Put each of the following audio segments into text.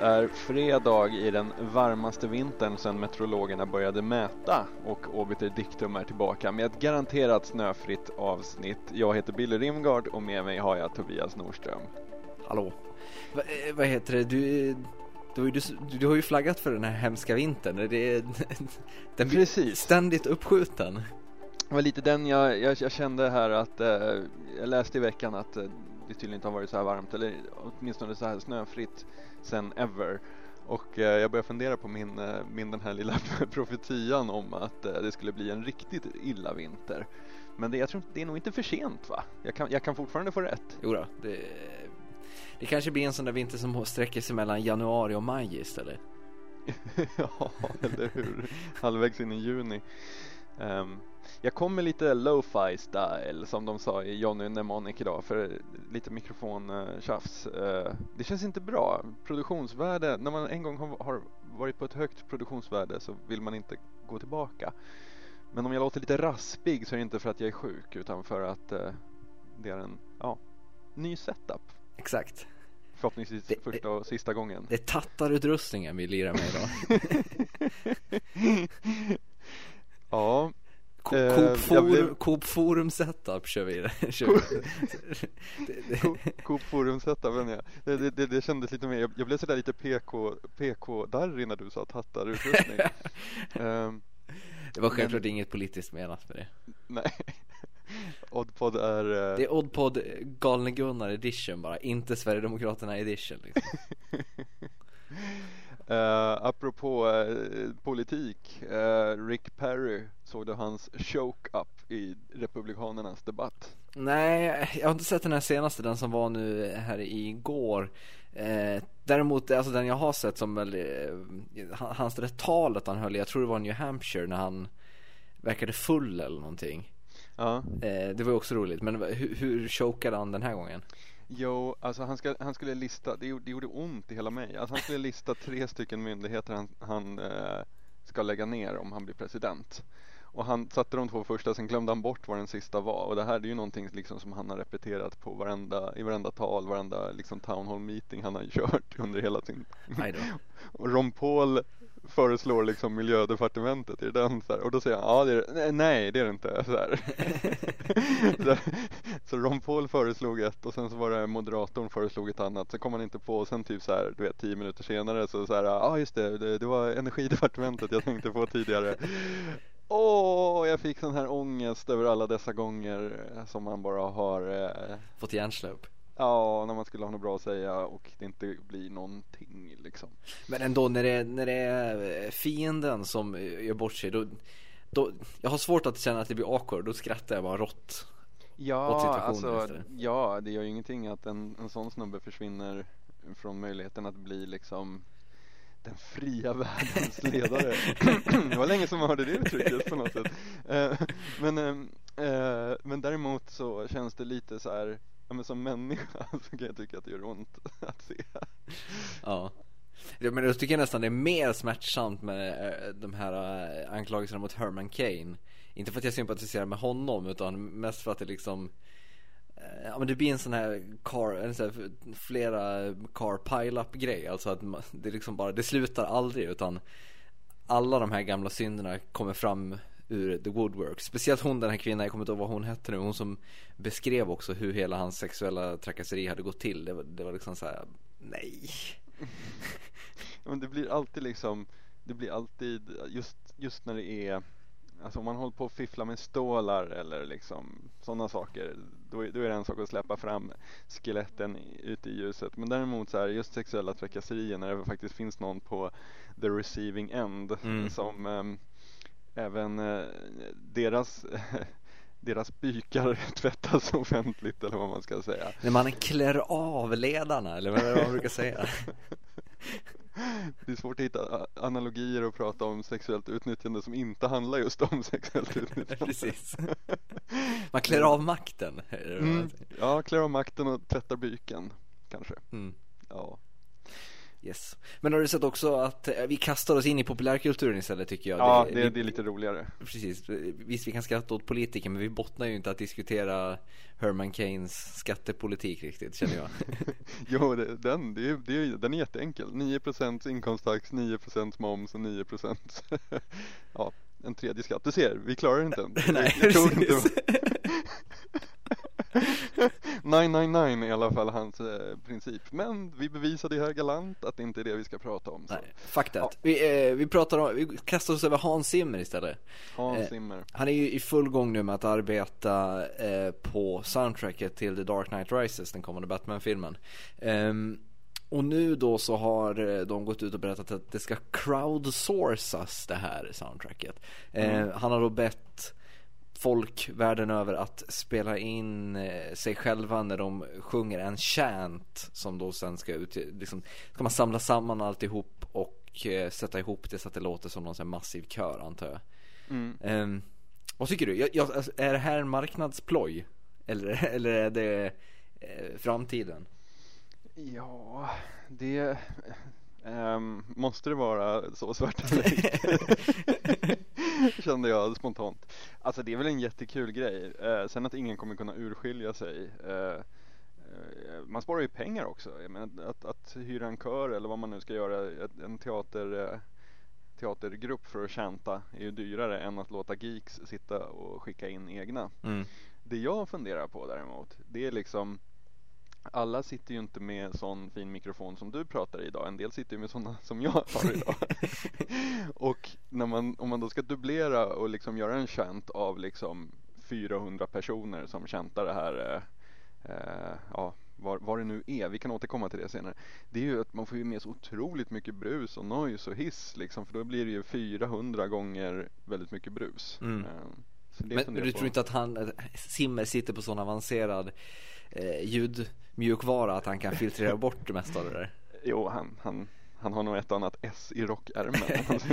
Det är fredag i den varmaste vintern sedan meteorologerna började mäta och Obiter Dictum är tillbaka med ett garanterat snöfritt avsnitt. Jag heter Billy Rimgard och med mig har jag Tobias Norström. Hallå. Va, eh, vad heter det? Du, du, du, du har ju flaggat för den här hemska vintern. Det är, den blir Precis. ständigt uppskjuten. Det var lite den jag, jag, jag kände här att eh, jag läste i veckan att eh, det tydligen inte har varit så här varmt eller åtminstone så här snöfritt sen ever. Och eh, jag började fundera på min, eh, min den här lilla profetian om att eh, det skulle bli en riktigt illa vinter. Men det, jag tror, det är nog inte för sent va? Jag kan, jag kan fortfarande få rätt. Jo då, det, det kanske blir en sån där vinter som sträcker sig mellan januari och maj istället. ja, eller hur? Halvvägs in i juni. Um, jag kom med lite lo-fi style som de sa i Johnny Mnemonic idag för lite mikrofontjafs. Uh, det känns inte bra. Produktionsvärde, när man en gång har varit på ett högt produktionsvärde så vill man inte gå tillbaka. Men om jag låter lite raspig så är det inte för att jag är sjuk utan för att uh, det är en ja, ny setup. Exakt. Förhoppningsvis det, första och sista gången. Det är tattarutrustningen vi lirar med idag. ja. Coop, forum, blev... Coop Forum Setup kör vi. Coop Forum Setup, ja. Det, det, det, det kändes lite mer, jag, jag blev sådär lite PK, PK-darrig när du sa tattarutrustning. um, det var självklart men... inget politiskt menat med det. Nej. Oddpod är... Uh... Det är Oddpod Galne Gunnar edition bara, inte Sverigedemokraterna edition liksom. Uh, apropå uh, politik, uh, Rick Perry, såg du hans choke-up i Republikanernas debatt? Nej, jag har inte sett den här senaste, den som var nu här igår. Eh, däremot, alltså den jag har sett som väl, eh, hans det talet han höll, jag tror det var New Hampshire när han verkade full eller någonting. Ja. Eh, det var också roligt, men hur, hur chokade han den här gången? Jo, alltså han, ska, han skulle lista, det gjorde, det gjorde ont i hela mig. Alltså han skulle lista tre stycken myndigheter han, han eh, ska lägga ner om han blir president. Och han satte de två första, sen glömde han bort vad den sista var. Och det här är ju någonting liksom som han har repeterat på varenda, i varenda tal, varenda liksom town hall meeting han har kört under hela sin... och Ron Paul föreslår liksom miljödepartementet, är det den så här? Och då säger han, ja det är det. nej det är det inte. Så, här. så, så Ron Paul föreslog ett och sen så var det moderatorn föreslog ett annat. Så kom han inte på och sen typ så här, du vet tio minuter senare så så här, ja ah, just det, det, det var energidepartementet jag tänkte på tidigare. Åh, oh, jag fick sån här ångest över alla dessa gånger som man bara har eh... Fått hjärnsläpp Ja, när man skulle ha något bra att säga och det inte blir någonting liksom. Men ändå när det, när det är fienden som gör bort sig då, då Jag har svårt att känna att det blir awkward, då skrattar jag bara rått Ja, alltså, ja det gör ju ingenting att en, en sån snubbe försvinner från möjligheten att bli liksom den fria världens ledare. det var länge som man hörde det uttrycket på något sätt. Eh, men, eh, eh, men däremot så känns det lite så här ja, men som människa så kan jag tycka att det gör ont att se. Ja. Ja, men jag tycker nästan det är mer smärtsamt med eh, de här eh, anklagelserna mot Herman Cain. Inte för att jag sympatiserar med honom utan mest för att det liksom eh, Ja men det blir en sån här car, en sån här flera car pile-up grej. Alltså att det liksom bara, det slutar aldrig utan alla de här gamla synderna kommer fram ur The Woodwork. Speciellt hon den här kvinnan, jag kommer inte ihåg vad hon hette nu, hon som beskrev också hur hela hans sexuella trakasseri hade gått till. Det var, det var liksom så här, nej. Men det blir alltid liksom, det blir alltid, just, just när det är Alltså om man håller på att fiffla med stålar eller liksom sådana saker då, då är det en sak att släppa fram skeletten ute i ljuset. Men däremot så här, just sexuella trakasserier när det faktiskt finns någon på the receiving end mm. som um, även eh, deras deras bykar tvättas offentligt eller vad man ska säga. När man klär av ledarna eller vad man brukar säga? Det är svårt att hitta analogier och prata om sexuellt utnyttjande som inte handlar just om sexuellt utnyttjande. Precis. Man klär av makten. Mm, ja, klär av makten och tvättar byken kanske. Mm. Ja. Yes. Men har du sett också att eh, vi kastar oss in i populärkulturen istället tycker jag. Ja, det, vi, det är lite roligare. Precis. Visst, vi kan skratta åt politiker, men vi bottnar ju inte att diskutera Herman Keynes skattepolitik riktigt, känner jag. jo, det, den, det, det, den är jätteenkel. 9% inkomsttax, 9% moms och 9% ja, en tredje skatt. Du ser, vi klarar inte den. Nej, jag tror inte 999 är i alla fall hans eh, princip. Men vi bevisade här galant att det inte är det vi ska prata om. Så. Nej, fuck that. Vi, eh, vi pratar om, vi kastar oss över Hans Zimmer istället. Hans Eh, Zimmer. Han är ju i full gång nu med att arbeta eh, på soundtracket till The Dark Knight Rises, den kommande Batman-filmen. Ehm, och nu då så har eh, de gått ut och berättat att det ska crowdsourcas det här soundtracket. Eh, Han har då bett folk världen över att spela in eh, sig själva när de sjunger en chant som då sen ska ut, liksom, ska man samla samman alltihop och eh, sätta ihop det så att det låter som någon sån massiv kör antar jag. Mm. Ehm, vad tycker du? Jag, jag, alltså, är det här en marknadsploj? Eller, eller är det eh, framtiden? Ja, det ehm, måste det vara så svart eller? Kände jag spontant. Alltså det är väl en jättekul grej. Eh, sen att ingen kommer kunna urskilja sig. Eh, eh, man sparar ju pengar också. Jag menar, att, att hyra en kör eller vad man nu ska göra, en teater, eh, teatergrupp för att chanta är ju dyrare än att låta geeks sitta och skicka in egna. Mm. Det jag funderar på däremot, det är liksom alla sitter ju inte med sån fin mikrofon som du pratar i idag. En del sitter ju med sådana som jag har idag. och när man, om man då ska dubblera och liksom göra en chant av liksom 400 personer som chantar det här, eh, eh, ja, vad, det nu är. Vi kan återkomma till det senare. Det är ju att man får ju med så otroligt mycket brus och noise och hiss liksom. För då blir det ju 400 gånger väldigt mycket brus. Mm. Eh, Men, men du jag på. tror inte att han, eh, Simmer sitter på sån avancerad eh, ljudmjukvara att han kan filtrera bort det mesta av det där? Jo, han, han, han har nog ett annat S i rockärmen.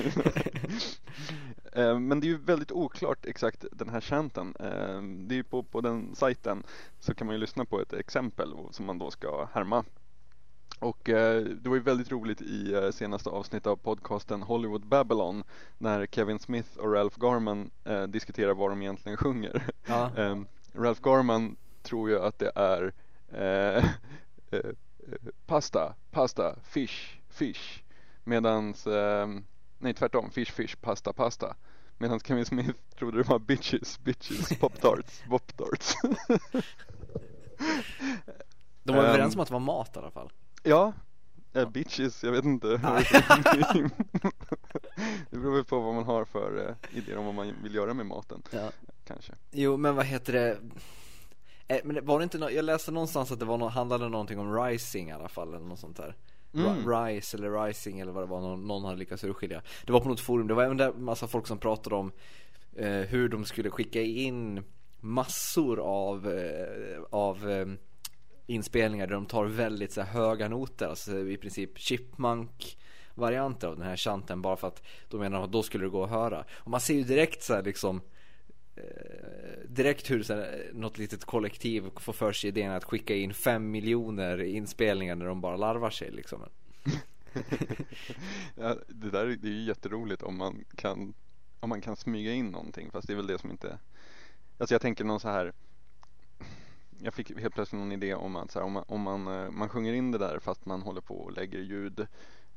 Eh, Men det är ju väldigt oklart exakt den här chanten. Eh, Det är ju på, på den sajten så kan man ju lyssna på ett exempel som man då ska härma. Och eh, det var ju väldigt roligt i eh, senaste avsnittet av podcasten Hollywood Babylon när Kevin Smith och Ralph Garman eh, diskuterar vad de egentligen sjunger. Ja. Eh, Ralph Garman tror ju att det är eh, eh, pasta, pasta, fish, fish. Medans, eh, nej tvärtom, fish, fish, pasta, pasta. Medan Kevin Smith trodde det var bitches, bitches, pop-tarts, pop-tarts. De var Ehm. överens om att det var mat i alla fall. Ja, eh, bitches, jag vet inte. Det beror väl på vad man har för eh, idéer om vad man vill göra med maten, Ja. kanske. Jo, men vad heter det? Eh, men var det inte nå- jag läste någonstans att det var nå- handlade någonting om rising i alla fall eller något sånt där. Mm. Ri- Rise eller rising eller vad det var någon, någon hade lyckats urskilja. Det var på något forum, det var även där massa folk som pratade om eh, hur de skulle skicka in massor av, eh, av eh, inspelningar där de tar väldigt så här, höga noter, alltså i princip chipmunk varianter av den här chanten bara för att de menar att då skulle det gå att höra. Och man ser ju direkt så här liksom eh, direkt hur så här, eh, något litet kollektiv får för sig idén att skicka in fem miljoner inspelningar när de bara larvar sig liksom. Ja, det där är- det är ju jätteroligt om man kan om man kan smyga in någonting fast det är väl det som inte Alltså jag tänker någon så här jag fick helt plötsligt någon idé om att så här, om, man, om man, eh, man sjunger in det där fast man håller på och lägger ljud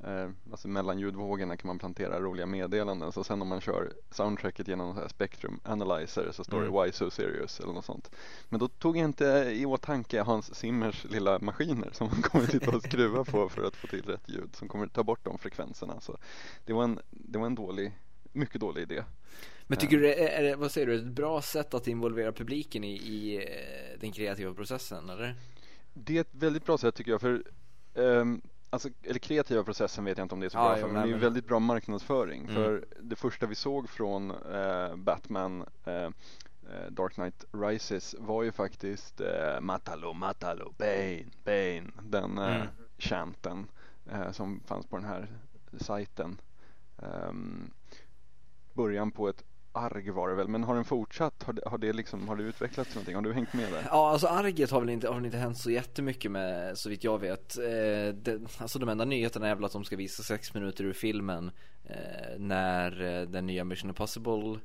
eh, Alltså mellan ljudvågorna kan man plantera roliga meddelanden. Så sen om man kör soundtracket genom en så här Spectrum Analyzer så står Mm. det Why So Serious eller något sånt. Men då tog jag inte i åtanke Hans Zimmers lilla maskiner som han kommer sitta och skruva på för att få till rätt ljud som kommer ta bort de frekvenserna. Så det var en, det var en dålig, mycket dålig idé Men tycker du det är, vad säger du, ett bra sätt att involvera publiken i, i eh, den kreativa processen eller? Det är ett väldigt bra sätt tycker jag för ehm, Alltså, eller kreativa processen vet jag inte om det är så Ja, bra för, men nej, det är men- väldigt bra marknadsföring. Mm. För det första vi såg från eh, Batman eh, Dark Knight Rises var ju faktiskt eh, Matalo, Matalo, Bane, Bane, den eh, Mm. chanten eh, som fanns på den här sajten. Ehm, början på ett arg var det väl, men har den fortsatt? Har det, har det liksom, har det utvecklats någonting? Har du hängt med där? Ja, alltså arget har väl inte, har väl inte hänt så jättemycket med, så vitt jag vet. Eh, det, alltså de enda nyheterna är väl att de ska visa sex minuter ur filmen eh, när eh, den nya Mission Impossible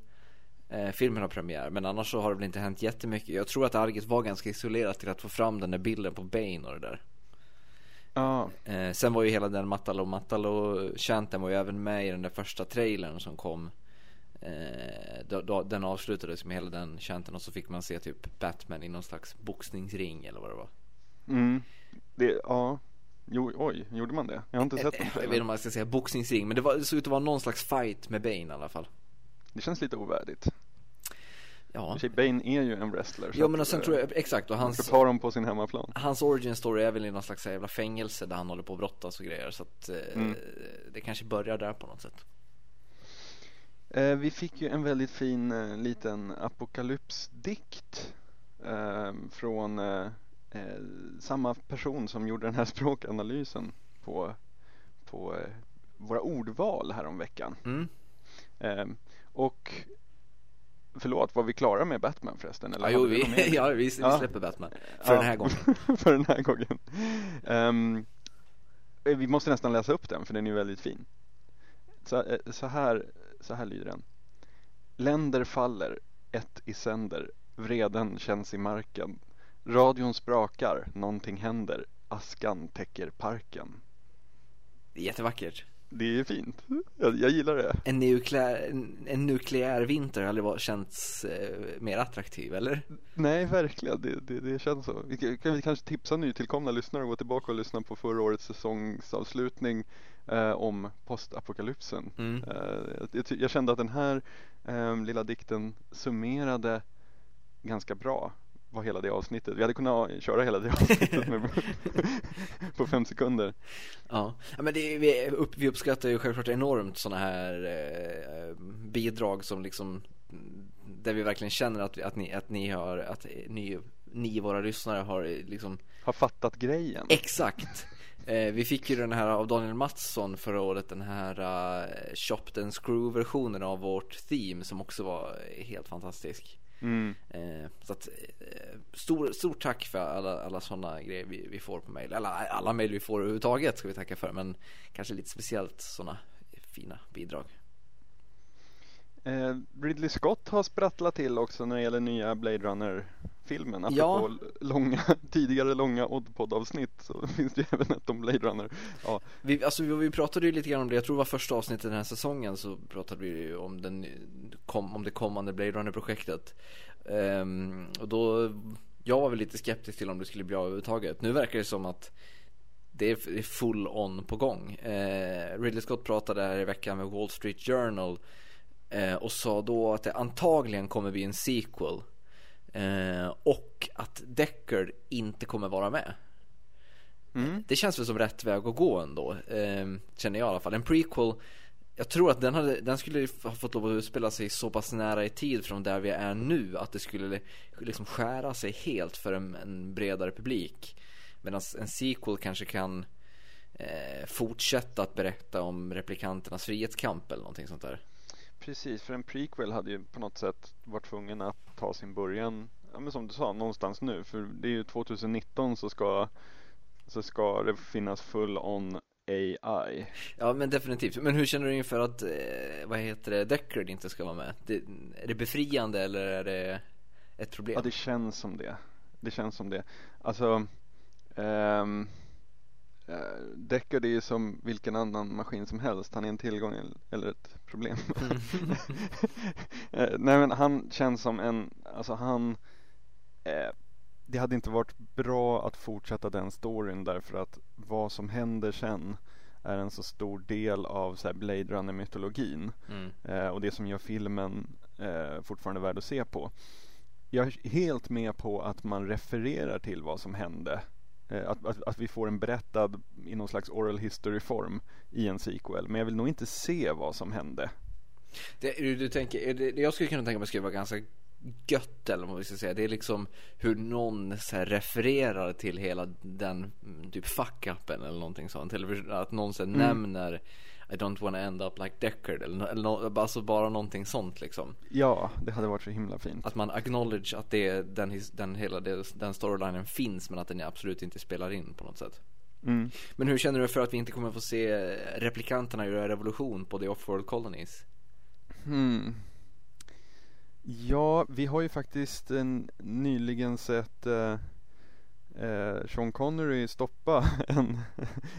eh, filmen har premiär. Men annars så har det väl inte hänt jättemycket. Jag tror att arget var ganska isolerat till att få fram den där bilden på Bane och det där. Ja, Eh, sen var ju hela den Matalo Matalo chanten var ju även med i den där första trailern som kom. Eh, då, då, den avslutades med hela den chanten och så fick man se typ Batman i någon slags boxningsring eller vad det var. mm. det, ja. Jo, oj, gjorde man det? Jag har inte sett den Eh, Jag vet inte om man ska säga boxningsring men det, var, det såg ut att vara någon slags fight med Bane i alla fall. Det känns lite ovärdigt. Ja. sig, Bane är ju en wrestler. Ja men och sen eh, tror jag, exakt och hans, ta dem på sin hemmaplan. hans origin story är väl i någon slags jävla fängelse där han håller på att brottas och grejer så att eh, Mm. det kanske börjar där på något sätt. Eh, vi fick ju en väldigt fin eh, liten apokalypsdikt eh, från eh, samma person som gjorde den här språkanalysen på, på våra ordval här om veckan. Mm. Eh, och förlåt, var vi klara med Batman förresten? Eller Ja, jo, vi, ja, vi, vi släpper Batman. För Ja. den här gången. för den här gången. Ehm, eh, vi måste nästan läsa upp den för den är väldigt fin. Så, så, här, så här lyder den. Länder faller, ett i sänder, vreden känns i marken. Radion sprakar, någonting händer, askan täcker parken. Det är jättevackert. Det är fint. Jag, jag gillar det. En nukleär, en, en nukleär vinter har aldrig varit- känts eh, mer attraktiv, eller? Nej, verkligen. Det, det, det känns så. Vi kan, kan vi kanske tipsa nytillkomna lyssnare att gå tillbaka och lyssna på förra årets säsongsavslutning eh, om postapokalypsen. Mm. Eh, jag, jag kände att den här eh, lilla dikten summerade ganska bra vad hela det avsnittet. Vi hade kunnat köra hela det avsnittet med, på fem sekunder. Ja, men det, vi, upp, vi uppskattar ju självklart enormt sådana här eh, bidrag som liksom där vi verkligen känner att, att, ni, att ni har, att ni, ni våra lyssnare har liksom Har fattat grejen. Exakt eh, Vi fick ju den här av Daniel Mattsson förra året Den här uh, Chopped and Screw versionen av vårt theme Som också var helt fantastisk. Mm. eh, Så att eh, stor, Stort tack för alla, alla sådana grejer vi, vi får på mail. Eller alla mail vi får överhuvudtaget ska vi tacka för Men kanske lite speciellt sådana fina bidrag. Eh, Ridley Scott har sprattlat till också när det gäller nya Blade Runner-filmen. Apropå Ja. långa, tidigare långa Oddpod-avsnitt så finns det ju även ett om Blade Runner. Ja, Vi, alltså, vi, pratade ju lite grann om det, jag tror det var första avsnittet den här säsongen så pratade vi ju om, den, om det kommande Blade Runner-projektet. Ehm, och då, jag var väl lite skeptisk till om det skulle bli av överhuvudtaget. Nu verkar det som att det är full on på gång. Eh, Ridley Scott pratade här i veckan med Wall Street Journal eh, och sa då att det antagligen kommer bli en sequel. Eh, och att Deckard inte kommer vara med. mm. Det känns väl som rätt väg att gå ändå. Eh, känner jag i alla fall. En prequel. Jag tror att den, hade, den skulle ha fått lov att utspela sig så pass nära i tid från där vi är nu att det skulle liksom skära sig helt för en, en bredare publik. Medan en sequel kanske kan eh, fortsätta att berätta om replikanternas frihetskamp eller någonting sånt där. Precis, för en prequel hade ju på något sätt varit tvungen att ta sin början, ja men som du sa, någonstans nu. För det är ju 2019 så ska, så ska det finnas full on AI. Ja men definitivt. Men hur känner du inför att, eh, vad heter det, Deckard inte ska vara med? Det, är det befriande eller är det ett problem? Ja, det känns som det. Det känns som det. Alltså, ehm, eh, Deckard är ju som vilken annan maskin som helst. Han är en tillgång el- eller ett problem. Eh, Nej men han känns som en, alltså han, eh, det hade inte varit bra att fortsätta den storyn därför att vad som händer sen är en så stor del av så Blade Runner mytologin Mm. eh, och det som gör filmen eh, fortfarande värd att se på. Jag är helt med på att man refererar till vad som hände. Eh, att, att, att vi får en berättad i någon slags oral history form i en sequel. Men jag vill nog inte se vad som hände. Det, du, du tänker, är det, jag skulle kunna tänka mig skulle vara ganska gött eller vad vi ska säga. Det är liksom hur någon så refererar till hela den mm, typ fuck-upen eller någonting sånt. Eller att någon så här nämner I don't wanna end up like Deckard eller, eller no, alltså bara någonting sånt liksom. Ja, det hade varit så himla fint. Att man acknowledge att det, den, den, hela den storylinen finns men att den absolut inte spelar in på något sätt. Mm. Men hur känner du för att vi inte kommer få se replikanterna göra revolution på The Offworld Colonies? Hmm. Ja, vi har ju faktiskt en, nyligen sett eh, eh, Sean Connery stoppa en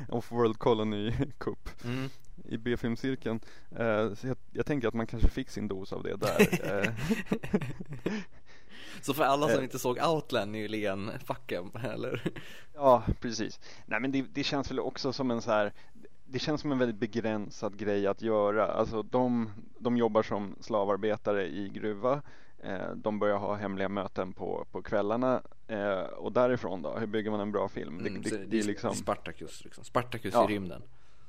Off-World Colony-kupp Mm. I B-filmcirkeln. Eh, så jag, jag tänker att man kanske fick sin dos av det där. Så för alla som Eh. inte såg Outland nyligen, fuck em, eller? ja, precis. Nej men det, det känns väl också som en så här det känns som en väldigt begränsad grej att göra. Alltså de, de jobbar som slavarbetare i gruva. Eh, de börjar ha hemliga möten på, på kvällarna. Och därifrån då, hur bygger man en bra film? Mm, det, det, det är liksom, Spartacus liksom, Spartacus Ja. i rymden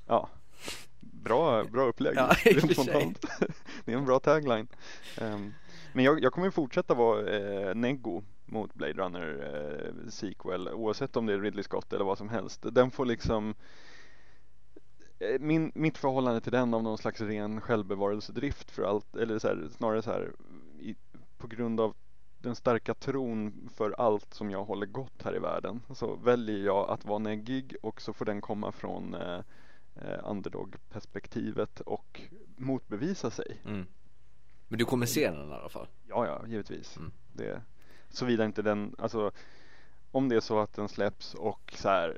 ja. Bra, bra upplägg. Ja, det är en bra tagline. Ehm, men jag, jag kommer fortsätta vara eh, neggo mot Blade Runner eh, sequel oavsett om det är Ridley Scott eller vad som helst. Den får liksom eh, min, mitt förhållande till den av någon slags ren självbevarelsedrift för allt, eller så här, snarare så här i, på grund av den starka tron för allt som jag håller gott här i världen så väljer jag att vara neggig och så får den komma från eh, eh, underdog-perspektivet och motbevisa sig. mm. Men du kommer se den i alla fall? Ja, ja, givetvis. Mm. Det, såvida inte den, alltså om det är så att den släpps och så här,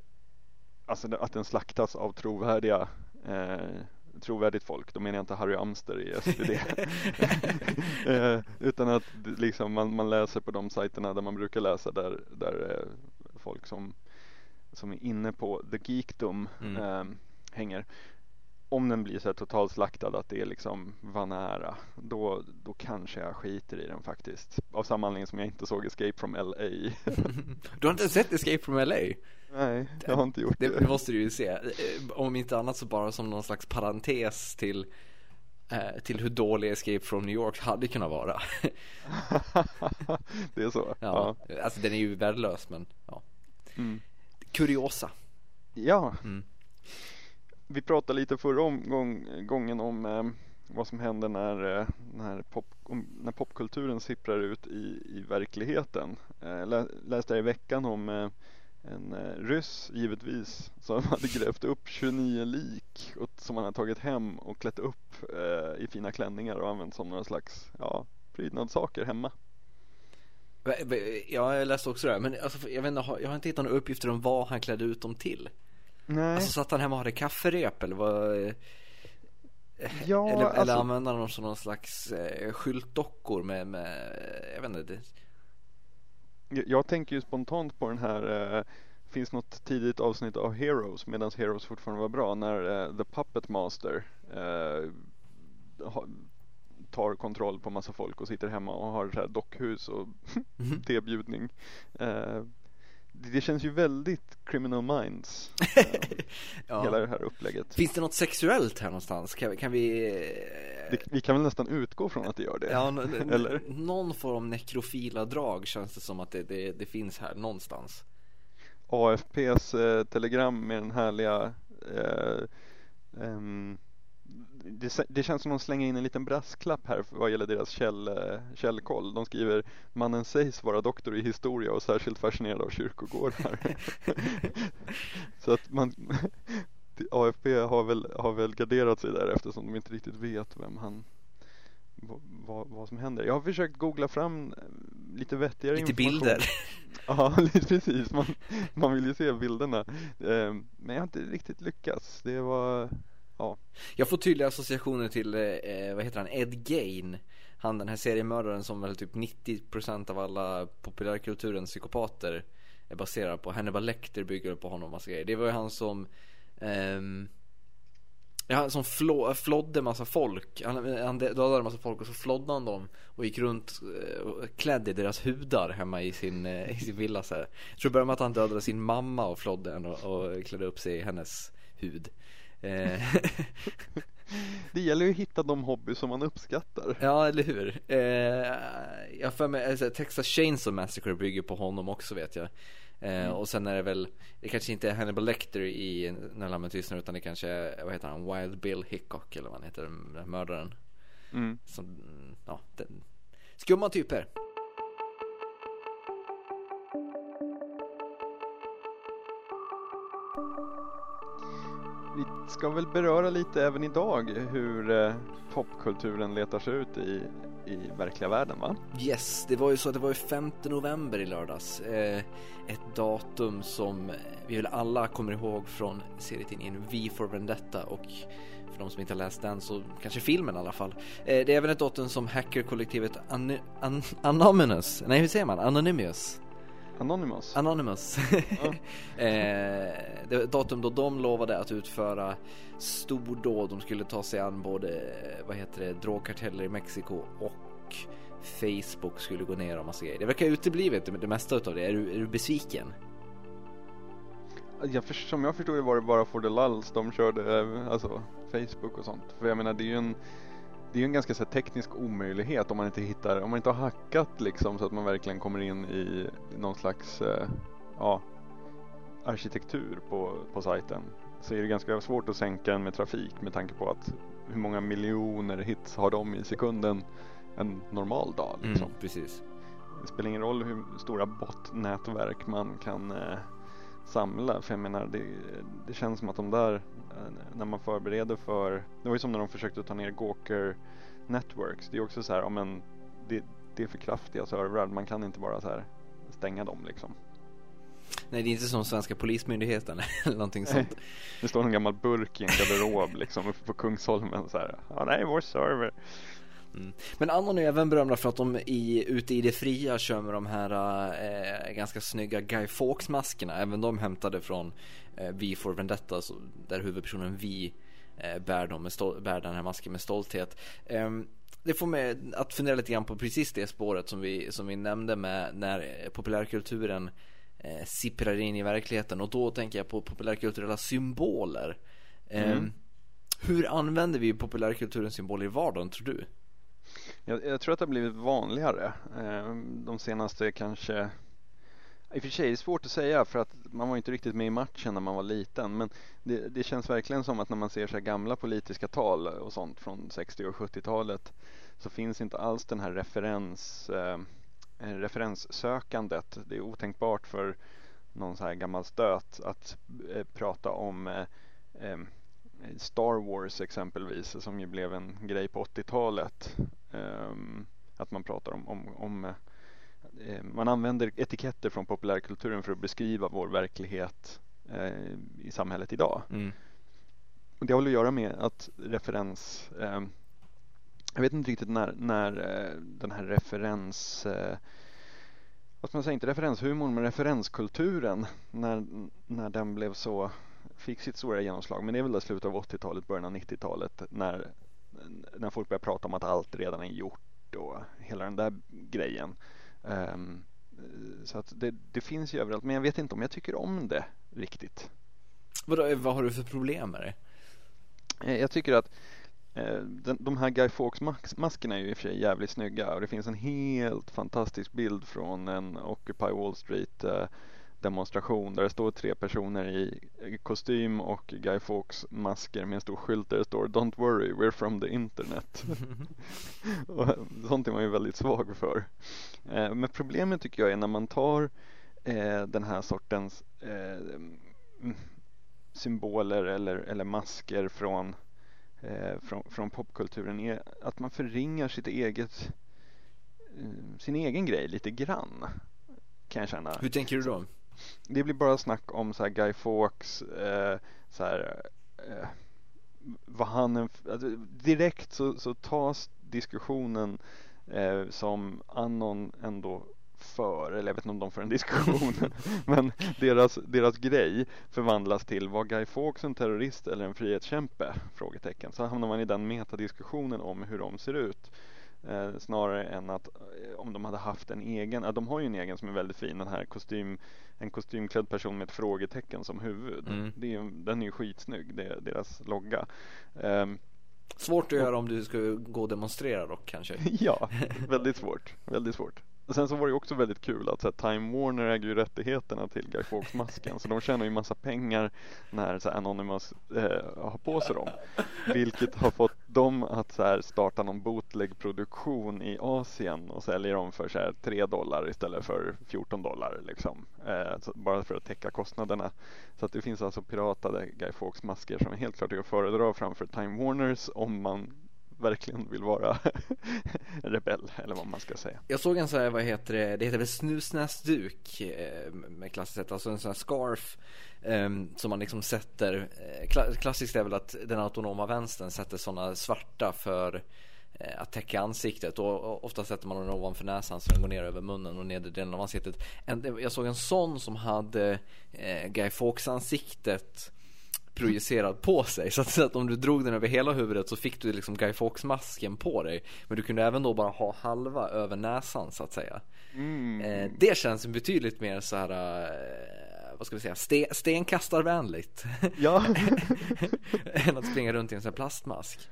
alltså att den slaktas av trovärdiga eh, trovärdigt folk, då menar jag inte Harry Amster i SvD eh, utan att liksom man, man läser på de sajterna där man brukar läsa där, där eh, folk som, som är inne på the geekdom Mm. eh, hänger. Om den blir så här totalt slaktad att det är liksom vanära då, då kanske jag skiter i den faktiskt. Av samma anledning som jag inte såg Escape from LA Du har inte sett Escape from LA? nej jag har inte gjort Det, det, det måste du ju se. Eh, Om inte annat så bara som någon slags parentes till eh, till hur dålig Escape from New York hade kunnat vara. Det är så Ja, alltså den är ju värdelös men ja. Mm. Kuriosa. Ja, Mm vi pratade lite förra omgång, gången om eh, vad som händer när, eh, när, pop, om, när popkulturen sipprar ut i, i verkligheten. Eh, lä, läste jag i veckan om eh, en eh, ryss givetvis som hade grävt upp 29 lik och, som han hade tagit hem och klätt upp eh, i fina klänningar och använt som några slags ja, prydnadssaker hemma. Ja, jag läste också det här, men alltså, jag vet inte, jag har inte hittat några uppgifter om vad han klädde ut dem till Nej, Alltså satt han hemma och hade kafferep eller vad eh, ja, Eller, alltså, eller använde han dem som någon slags eh, skyltdockor med, med, jag vet inte det, Jag, jag tänker ju spontant på den här eh, Finns något tidigt avsnitt av Heroes medan Heroes fortfarande var bra när eh, The Puppet Master eh, ha, tar kontroll på massa folk och sitter hemma och har så här dockhus och Mhm. tebjudning. Eh, det, känns ju väldigt Criminal Minds eh, ja. hela det här upplägget. Finns det något sexuellt här någonstans? Kan, kan vi eh, Det, vi kan väl nästan utgå från att det gör det? Ja, Eller? någon form nekrofila drag känns det som att det, det, det finns här någonstans AFPs eh, telegram med den härliga eh, ehm, det, det känns som de slänger in en liten brasklapp här vad gäller deras käll, eh, källkoll. De skriver Mannen sägs vara doktor i historia och särskilt fascinerad av kyrkogårdar. Så att man AFP har väl, har väl garderat sig där eftersom de inte riktigt vet vem han vad, vad, som händer. Jag har försökt googla fram eh, lite vettigare Lite information. bilder Ja, lite precis. Man, man vill ju se bilderna. Eh, men jag har inte riktigt lyckats. Det var, ja. Jag får tydliga associationer till, eh, vad heter han, Ed Gain. Han den här seriemördaren som väl typ 90% av alla populärkulturens psykopater är baserad på Hannibal Lecter bygger på honom och massa grejer Det var ju han som ehm, Ja, som flå, flodde massa folk. Han, han dödade massa folk och så flodde han dem och gick runt eh, och klädde deras hudar hemma i sin, eh, i sin villa så här. Jag tror det började med att han dödade sin mamma och flodde henne och, och klädde upp sig i hennes hud. Eh, Det gäller ju att hitta de hobby som man uppskattar. Ja, eller hur? Eh, jag för mig, alltså, Texas Chainsaw Massacre bygger på honom också vet jag. mm. Och sen är det väl, det kanske inte är Hannibal Lecter i När lammen tystnar utan det kanske är, vad heter han, Wild Bill Hickok eller vad han heter, den mördaren. Mm. Som, ja, den, skumma typer. Vi ska väl beröra lite även idag hur eh, popkulturen letar sig ut i, i verkliga världen va? Yes, det var ju så att det var ju 5 november i lördags. Eh, ett datum som eh, vi väl alla kommer ihåg från serietidningen V for Vendetta och för de som inte har läst den så kanske filmen i alla fall. Eh, det är även ett datum som hackerkollektivet An An Anonymous, nej hur säger man? Anonymous Anonymous? Anonymous. Ja. eh, det datum då de lovade att utföra stordåd. De skulle ta sig an både, vad heter det, drogkarteller i Mexiko och Facebook skulle gå ner och massa grejer. Det verkar uteblivit det mesta utav det. Är du, är du besviken? Jag som jag förstod det var det bara for the lulls de körde, eh, alltså Facebook och sånt. För jag menar det är ju en det är ju en ganska så här, teknisk omöjlighet om man inte hittar, om man inte har hackat liksom så att man verkligen kommer in i någon slags eh, ja, arkitektur på, på sajten. Så är det ganska svårt att sänka den med trafik med tanke på att hur många miljoner hits har de i sekunden en normal dag mm, liksom. Mm, precis. Det spelar ingen roll hur stora botnätverk man kan eh, samla. För jag menar, det, det känns som att de där, när man förbereder för, det var ju som när de försökte ta ner Gawker Networks. Det är också så här, ja men det, det är för kraftiga servrar, man kan inte bara så här stänga dem liksom. Nej, det är inte som svenska polismyndigheten eller någonting sånt. Det står en gammal burk i en garderob liksom uppe på Kungsholmen så här. Ja, nej, vår server. Mm. Men Anon är även berömda för att de i, ute i det fria kör med de här eh, ganska snygga Guy Fawkes-maskerna. Även de hämtade från eh, V for Vendetta, så, där huvudpersonen V eh, bär, dem med stol- bär den här masken med stolthet. Eh, det får mig att fundera lite grann på precis det spåret som vi, som vi nämnde med när populärkulturen eh, sipprar in i verkligheten. Och då tänker jag på populärkulturella symboler. Mm. Ehm, hur använder vi populärkulturens symboler i vardagen tror du? Jag, jag, tror att det har blivit vanligare eh, de senaste kanske i och för sig är det svårt att säga för att man var inte riktigt med i matchen när man var liten men det, det känns verkligen som att när man ser så gamla politiska tal och sånt från 60 och 70-talet så finns inte alls den här referens, eh, eh, referenssökandet. Det är otänkbart för någon så här gammal stöt att eh, prata om eh, eh Star Wars exempelvis som ju blev en grej på 80-talet. Ehm, att man pratar om, om, om uh, man använder etiketter från populärkulturen för att beskriva vår verklighet uh, i samhället idag. Mm. Och det har att göra med att referens uh, jag vet inte riktigt när, när den här referens vad ska man säga, inte referenshumorn men referenskulturen när, när den blev så fick sitt stora genomslag men det är väl i slutet av 80-talet, början av 90-talet när, när folk började prata om att allt redan är gjort och hela den där grejen. Um, så att det, det, finns ju överallt men jag vet inte om jag tycker om det riktigt. Vadå, vad har du för problem med det? Eh, jag tycker att eh, de här Guy Fawkes-maskerna är ju i och för sig jävligt snygga och det finns en helt fantastisk bild från en Occupy Wall Street eh, demonstration där det står tre personer i kostym och Guy Fawkes masker med en stor skylt där det står Don't worry, we're from the internet. och sånt är man ju väldigt svag för. Eh, men problemet tycker jag är när man tar eh, den här sortens eh, symboler eller, eller masker från, eh, från, från popkulturen är att man förringar sitt eget eh, sin egen grej lite grann. Kan jag känna. Hur tänker du då? Det blir bara snack om så här Guy Fawkes, eh, så här, eh, vad han, alltså, direkt så, så tas diskussionen eh, som Anon ändå för, eller jag vet inte om de för en diskussion, men deras, deras grej förvandlas till var Guy Fawkes en terrorist eller en frihetskämpe? Frågetecken. Så hamnar man i den metadiskussionen om hur de ser ut. Eh, snarare än att eh, om de hade haft en egen, ja, de har ju en egen som är väldigt fin, den här kostym, en kostymklädd person med ett frågetecken som huvud. Mm. Det är, den är ju skitsnygg, det deras logga. Um, Svårt att göra om du ska gå och demonstrera dock kanske? ja, väldigt svårt, väldigt svårt. Och sen så var det också väldigt kul att så här, Time Warner äger ju rättigheterna till Guy Fawkes-masken så de tjänar ju massa pengar när så här, Anonymous eh, har på sig dem. Vilket har fått dem att så här, starta någon bootleg-produktion i Asien och säljer dem för så här, 3 dollar istället för 14 dollar liksom. Eh, så, bara för att täcka kostnaderna. Så att det finns alltså piratade Guy Fawkes-masker som helt klart är att föredra framför Time Warners om man verkligen vill vara rebell eller vad man ska säga. Jag såg en sån här, vad heter det, det heter väl snusnäsduk eh, med klassiskt sätt, alltså en sån här scarf ehm, som man liksom sätter, eh, klassiskt är väl att den autonoma vänstern sätter sådana svarta för eh, att täcka ansiktet och ofta sätter man den ovanför näsan så den går ner över munnen och nedre delen av ansiktet. jag såg en sån som hade Guy Fawkes ansiktet projicerad på sig. Så att, så att, om du drog den över hela huvudet så fick du liksom Guy Fawkes-masken på dig. Men du kunde även då bara ha halva över näsan så att säga. Mm. Eh, det känns betydligt mer så här, eh, vad ska vi säga, ste, stenkastarvänligt. Ja. än att springa runt i en sån här plastmask.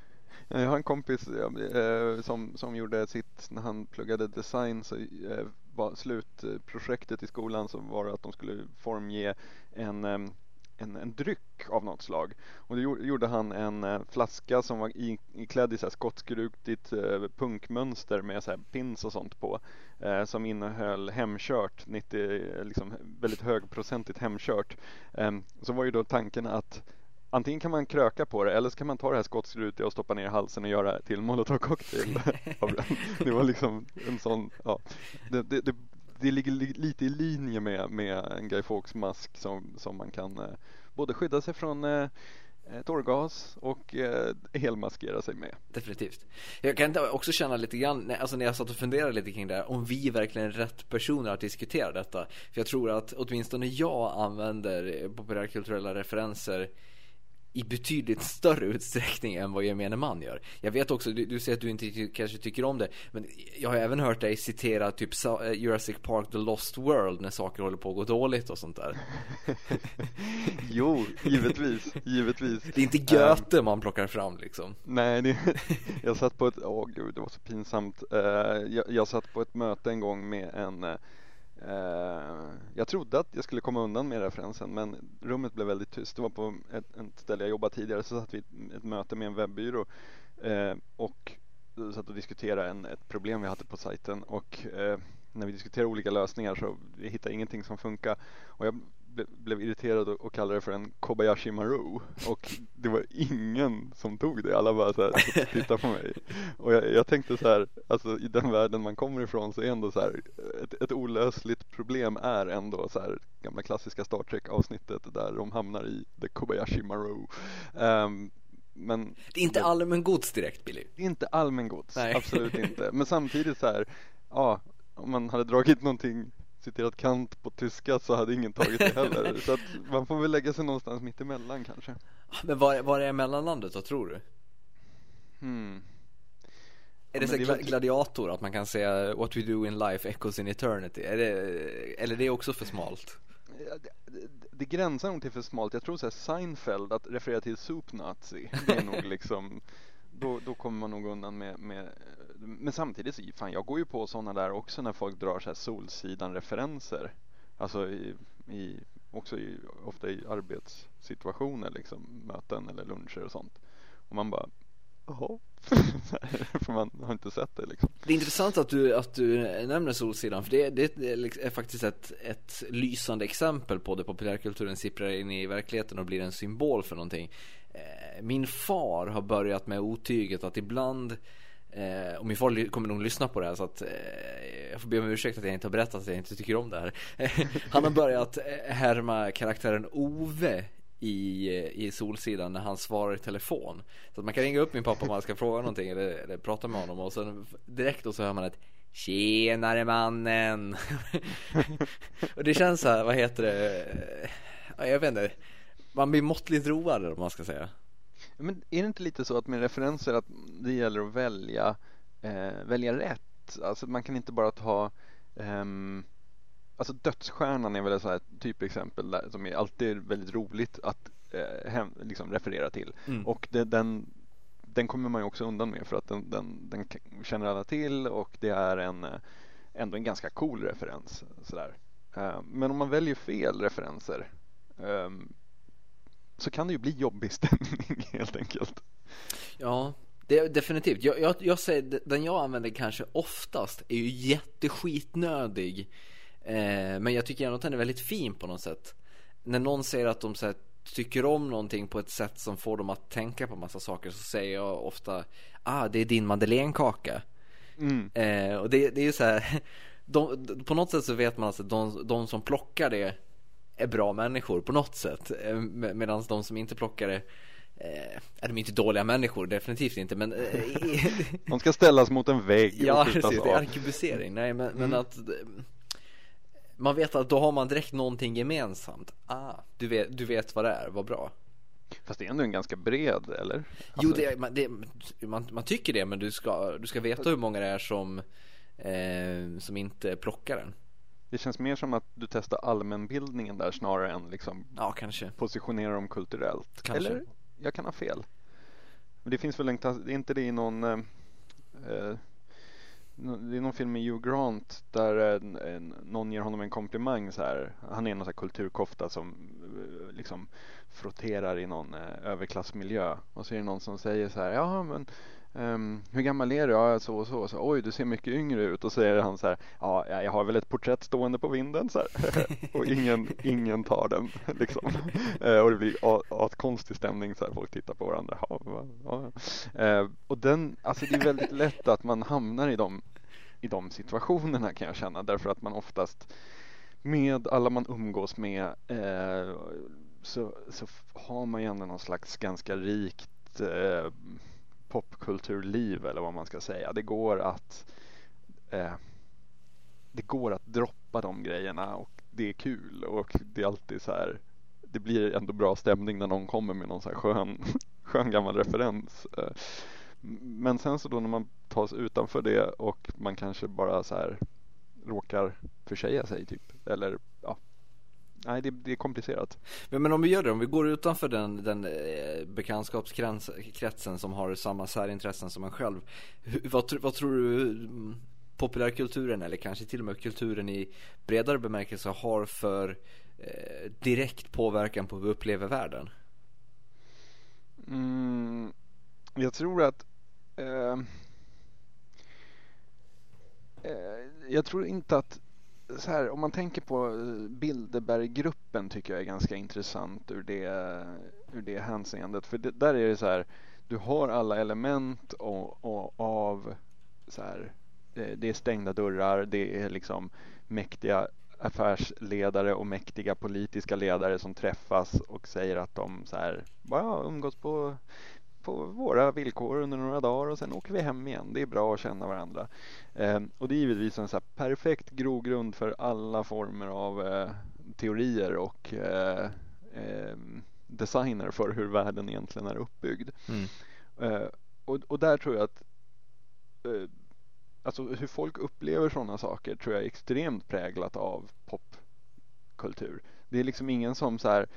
Jag har en kompis eh, som, som gjorde sitt, när han pluggade design så eh, var slutprojektet i skolan så var att de skulle formge en en, en dryck av något slag. Och då gjorde han en eh, flaska som var iklädd i så här skotskruktigt eh, punkmönster med så pins och sånt på. Eh, som innehöll hemkört, 90, liksom väldigt högprocentigt hemkört. Eh, så var ju då tanken att Antingen kan man kröka på det eller så kan man ta det här skottskrutiga och stoppa ner i halsen och göra till molotov cocktail av den. Det var liksom en sån, ja. Det, det, det, det ligger lite i linje med, med en Guy Fawkes mask som, som man kan eh, både skydda sig från eh, eh tårgas och eh, helmaskera sig med. Definitivt. Jag kan också känna lite grann, alltså när jag satt och funderade lite kring det här, om vi verkligen är rätt personer att diskutera detta. För jag tror att åtminstone jag använder eh, populärkulturella referenser i betydligt större utsträckning än vad gemene man gör. Jag vet också, du, du säger att du inte kanske tycker om det, men jag har även hört dig citera typ eh, Jurassic Park The Lost World när saker håller på att gå dåligt och sånt där. jo, givetvis, givetvis. Det är inte Göte um, man plockar fram liksom. Nej, det, jag satt på ett, åh oh, gud, det var så pinsamt. Uh, jag, jag satt på ett möte en gång med en uh, Eh, jag trodde att jag skulle komma undan med referensen men rummet blev väldigt tyst. Det var på ett, ett ställe jag jobbade tidigare så satt vi i ett möte med en webbyrå eh, och satt och diskuterade en, ett problem vi hade på sajten och eh, när vi diskuterade olika lösningar så vi hittade ingenting som funkar och jag blev irriterad och kallade det för en Kobayashi Maru. Och det var ingen som tog det, alla bara så här tittade på mig. Och jag, jag, tänkte så här, alltså i den världen man kommer ifrån så är ändå så här ett, ett olösligt problem är ändå så här gamla klassiska Star Trek avsnittet där de hamnar i The Kobayashi Maru. Um, men Det är inte allmängods direkt Billy. Det är inte allmängods, absolut inte. Men samtidigt så här, ja om man hade dragit någonting citerat Kant på tyska så hade ingen tagit det heller. så att man får väl lägga sig någonstans mitt emellan kanske. Men var, var är mellanlandet då tror du? Hmm. Är det så gla gladiator, att man kan säga What we do in life echoes in eternity? Är det, eller är det också för smalt? Det, det, det gränsar nog till för smalt. Jag tror så här Seinfeld, att referera till Soup Nazi, det är nog liksom då, då kommer man nog undan med, med men samtidigt, så, fan jag går ju på sådana där också när folk drar så här Solsidan-referenser. Alltså i, i, också i, ofta i arbetssituationer liksom, möten eller luncher och sånt. Och man bara, jaha, för man har inte sett det liksom. Det är intressant att du, att du nämner Solsidan, för det, det är faktiskt ett, ett lysande exempel på det populärkulturen sipprar in i verkligheten och blir en symbol för någonting. Eh, min far har börjat med otyget att ibland Eh, och min far kommer nog lyssna på det här så att eh, jag får be om ursäkt att jag inte har berättat att jag inte tycker om det här. han har börjat eh, härma karaktären Ove i, eh, i Solsidan när han svarar i telefon. Så att man kan ringa upp min pappa om man ska fråga någonting eller, eller prata med honom och sen direkt då så hör man ett Tjenare mannen! och det känns så här, vad heter det? Eh, jag vet inte. Man blir måttligt road om man ska säga. Men är det inte lite så att med referenser att det gäller att välja, eh, välja rätt? Alltså man kan inte bara ta ehm, Alltså Dödsstjärnan är väl ett sånt typexempel där, som är alltid väldigt roligt att eh, hem, liksom referera till. Mm. Och det, den, den kommer man ju också undan med för att den, den, den känner alla till och det är en ändå en ganska cool referens. Sådär. Eh, men om man väljer fel referenser ehm, så kan det ju bli jobbig stämning helt enkelt. Ja, det, definitivt. Jag, jag, jag säger, den jag använder kanske oftast är ju jätteskitnödig. Eh, men jag tycker ändå att den är väldigt fin på något sätt. När någon säger att de så här, tycker om någonting på ett sätt som får dem att tänka på massa saker så säger jag ofta Ah, det är din madeleinekaka. Mm. Eh, och det, det är ju så här de, på något sätt så vet man alltså att de, de som plockar det är bra människor på något sätt. Eh, Medan de som inte plockar det Eh, är de inte dåliga människor, definitivt inte men eh, De ska ställas mot en vägg Ja precis, det är arkebusering, nej men, mm. men att Man vet att då har man direkt någonting gemensamt Ah, du vet, du vet vad det är, vad bra Fast det är ändå en ganska bred, eller? Alltså... Jo, det, man, det, man, man, tycker det men du ska, du ska veta hur många det är som eh, Som inte plockar den det känns mer som att du testar allmänbildningen där snarare än liksom Ja, kanske Positionera dem kulturellt kanske. Eller? jag kan ha fel. Men det finns väl en, är inte det i någon eh, eh det är någon film med Hugh Grant där någon ger honom en komplimang så här. Han är någon så här kulturkofta som eh, liksom frotterar i någon eh, överklassmiljö och så är det någon som säger så här, ja men Um, hur gammal är du? Ja, så och så. så. Oj, du ser mycket yngre ut. Och så säger han så här, ja, jag har väl ett porträtt stående på vinden. Så och ingen, ingen tar den. Liksom. Uh, och det blir konstig stämning. Så här. Folk tittar på varandra. Ja, ja. Uh, och den, alltså det är väldigt lätt att man hamnar i de, i de situationerna kan jag känna. Därför att man oftast med alla man umgås med uh, så, så har man ju ändå någon slags ganska rikt eh, popkulturliv eller vad man ska säga. Det går att eh, det går att droppa de grejerna och det är kul och det är alltid så här det blir ändå bra stämning när någon kommer med någon så här skön, skön gammal referens. Eh, men sen så då när man tas utanför det och man kanske bara så här råkar försäga sig typ eller ja, nej det, det, är komplicerat. Men, om vi gör det, om vi går utanför den, den eh, bekantskapskretsen som har samma särintressen som en själv. Vad, vad tror du mm, populärkulturen eller kanske till och med kulturen i bredare bemärkelse har för eh, direkt påverkan på hur vi upplever världen? Mm, jag tror att eh, eh jag tror inte att så här, om man tänker på eh, Bilderberggruppen tycker jag är ganska intressant ur det, ur det hänseendet. För det, där är det så här, du har alla element och, och av så här, det är stängda dörrar, det är liksom mäktiga affärsledare och mäktiga politiska ledare som träffas och säger att de så här, bara umgås på på våra villkor under några dagar och sen åker vi hem igen. Det är bra att känna varandra. Eh, och det är givetvis en så perfekt grogrund för alla former av eh, teorier och eh, ehm, designer för hur världen egentligen är uppbyggd. Mm. Eh, och, och, där tror jag att eh, alltså hur folk upplever sådana saker tror jag är extremt präglat av popkultur. Det är liksom ingen som så här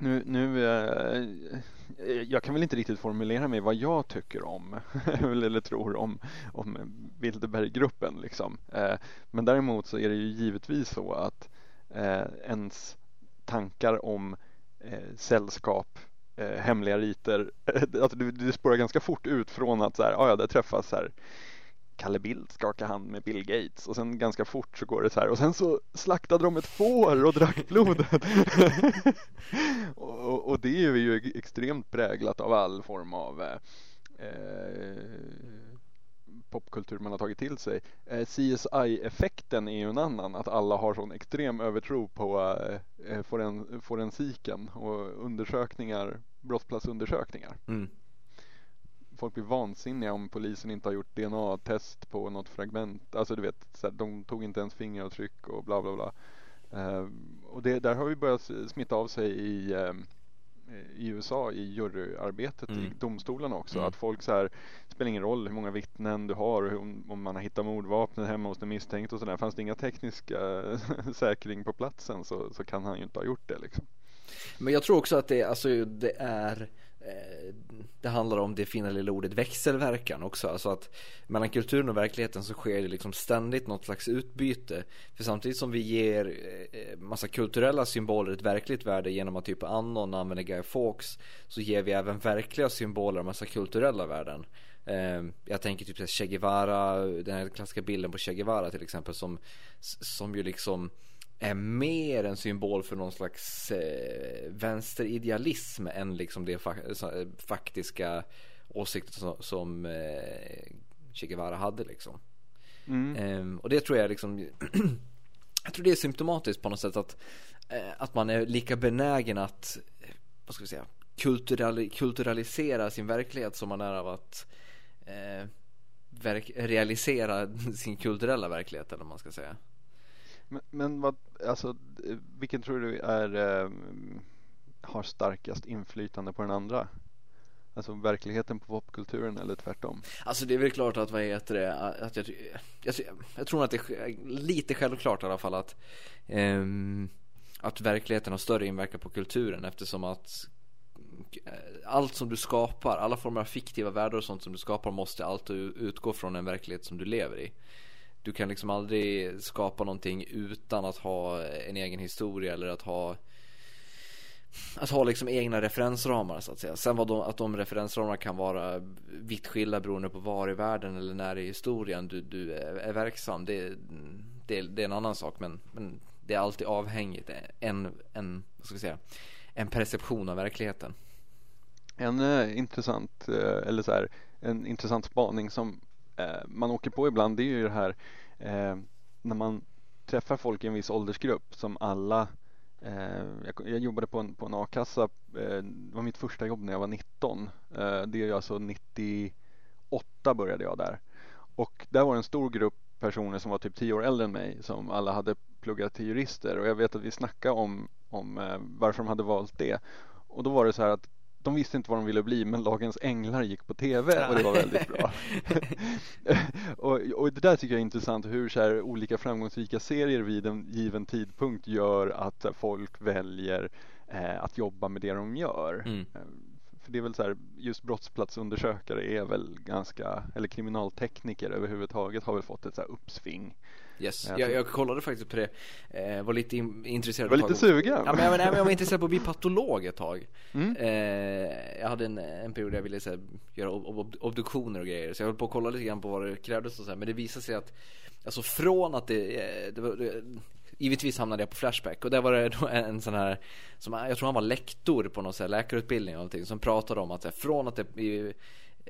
nu, nu eh, jag kan väl inte riktigt formulera mig vad jag tycker om eller tror om, om Bilderberggruppen liksom. Eh, men däremot så är det ju givetvis så att eh, ens tankar om eh, sällskap eh, hemliga riter, alltså det, det spårar ganska fort ut från att så här, ah, ja, där träffas så här Kalle Bildt skaka hand med Bill Gates och sen ganska fort så går det så här och sen så slaktade de ett får och drack blodet. och, och, det är ju extremt präglat av all form av eh, eh popkultur man har tagit till sig. Eh, CSI-effekten är ju en annan, att alla har sån extrem övertro på eh, eh foren, forensiken och undersökningar, brottsplatsundersökningar. Mm folk blir vansinniga om polisen inte har gjort DNA-test på något fragment. Alltså du vet, så här, de tog inte ens fingeravtryck och bla bla bla. Uh, och det, där har vi börjat smitta av sig i, uh, i USA i juryarbetet mm. i domstolarna också. Mm. Att folk så här, spelar ingen roll hur många vittnen du har, om, om man har hittat mordvapnet hemma hos den misstänkte och sådär. Fanns det inga tekniska säkring på platsen så, så kan han ju inte ha gjort det liksom. Men jag tror också att det, alltså, det är Eh, det handlar om det fina lilla ordet växelverkan också. Alltså att mellan kulturen och verkligheten så sker det liksom ständigt något slags utbyte. För samtidigt som vi ger eh, massa kulturella symboler ett verkligt värde genom att typ Annon använder Guy Fawkes så ger vi även verkliga symboler massa kulturella värden. Eh, jag tänker typ Che Guevara, den här klassiska bilden på Che Guevara till exempel som, som ju liksom är mer en symbol för någon slags eh, vänsteridealism än liksom det fa- faktiska åsikter som, som eh, Che Guevara hade liksom. Mm. Eh, och det tror jag liksom Jag tror det är symptomatiskt på något sätt att eh, Att man är lika benägen att Vad ska vi säga kulturali- Kulturalisera sin verklighet som man är av att eh, Realisera sin kulturella verklighet eller vad man ska säga men, men vad, alltså, eh, vilken tror du är, eh, har starkast inflytande på den andra? Alltså verkligheten på popkulturen eller tvärtom? Alltså det är väl klart att vad heter det, att jag, jag, jag tror att det är lite självklart i alla fall att eh, Att verkligheten har större inverkan på kulturen eftersom att eh, allt som du skapar, alla former av fiktiva världar och sånt som du skapar måste alltid utgå från en verklighet som du lever i du kan liksom aldrig skapa någonting utan att ha en egen historia eller att ha att ha liksom egna referensramar så att säga. Sen vad de, att de referensramarna kan vara vitt skilda beroende på var i världen eller när i historien du, du är, verksam. Det, det, det, är en annan sak men, men det är alltid avhängigt en, en, vad ska jag säga, en perception av verkligheten. En eh, intressant, eh, eller så här, en intressant spaning som eh, man åker på ibland det är ju det här eh, när man träffar folk i en viss åldersgrupp som alla eh, jag, jag, jobbade på en, på en a-kassa, eh, det var mitt första jobb när jag var 19. Eh, det är alltså 98 började jag där. Och där var det en stor grupp personer som var typ 10 år äldre än mig som alla hade pluggat till jurister och jag vet att vi snackade om, om eh, varför de hade valt det. Och då var det så här att de visste inte vad de ville bli men Lagens Änglar gick på TV och det var väldigt bra. och, och, det där tycker jag är intressant hur så här, olika framgångsrika serier vid en given tidpunkt gör att folk väljer eh, att jobba med det de gör. Mm. Eh, för det är väl så här, just brottsplatsundersökare är väl ganska, eller kriminaltekniker överhuvudtaget har väl fått ett så här uppsving. Yes, jag, jag, jag kollade faktiskt på det, eh, var lite in, intresserad Var lite sugen? Ja, men, jag, jag, jag var intresserad på att bli patolog ett tag. Mm. eh, Jag hade en, en period där jag ville så här, göra ob, ob, obduktioner och grejer. Så jag höll på att kolla lite grann på vad det krävdes och så här, Men det visade sig att Alltså från att det, eh, det, var, det Givetvis hamnade jag på Flashback. Och där var det en sån här som, Jag tror han var lektor på någon sån här läkarutbildning eller någonting Som pratade om att här, från att det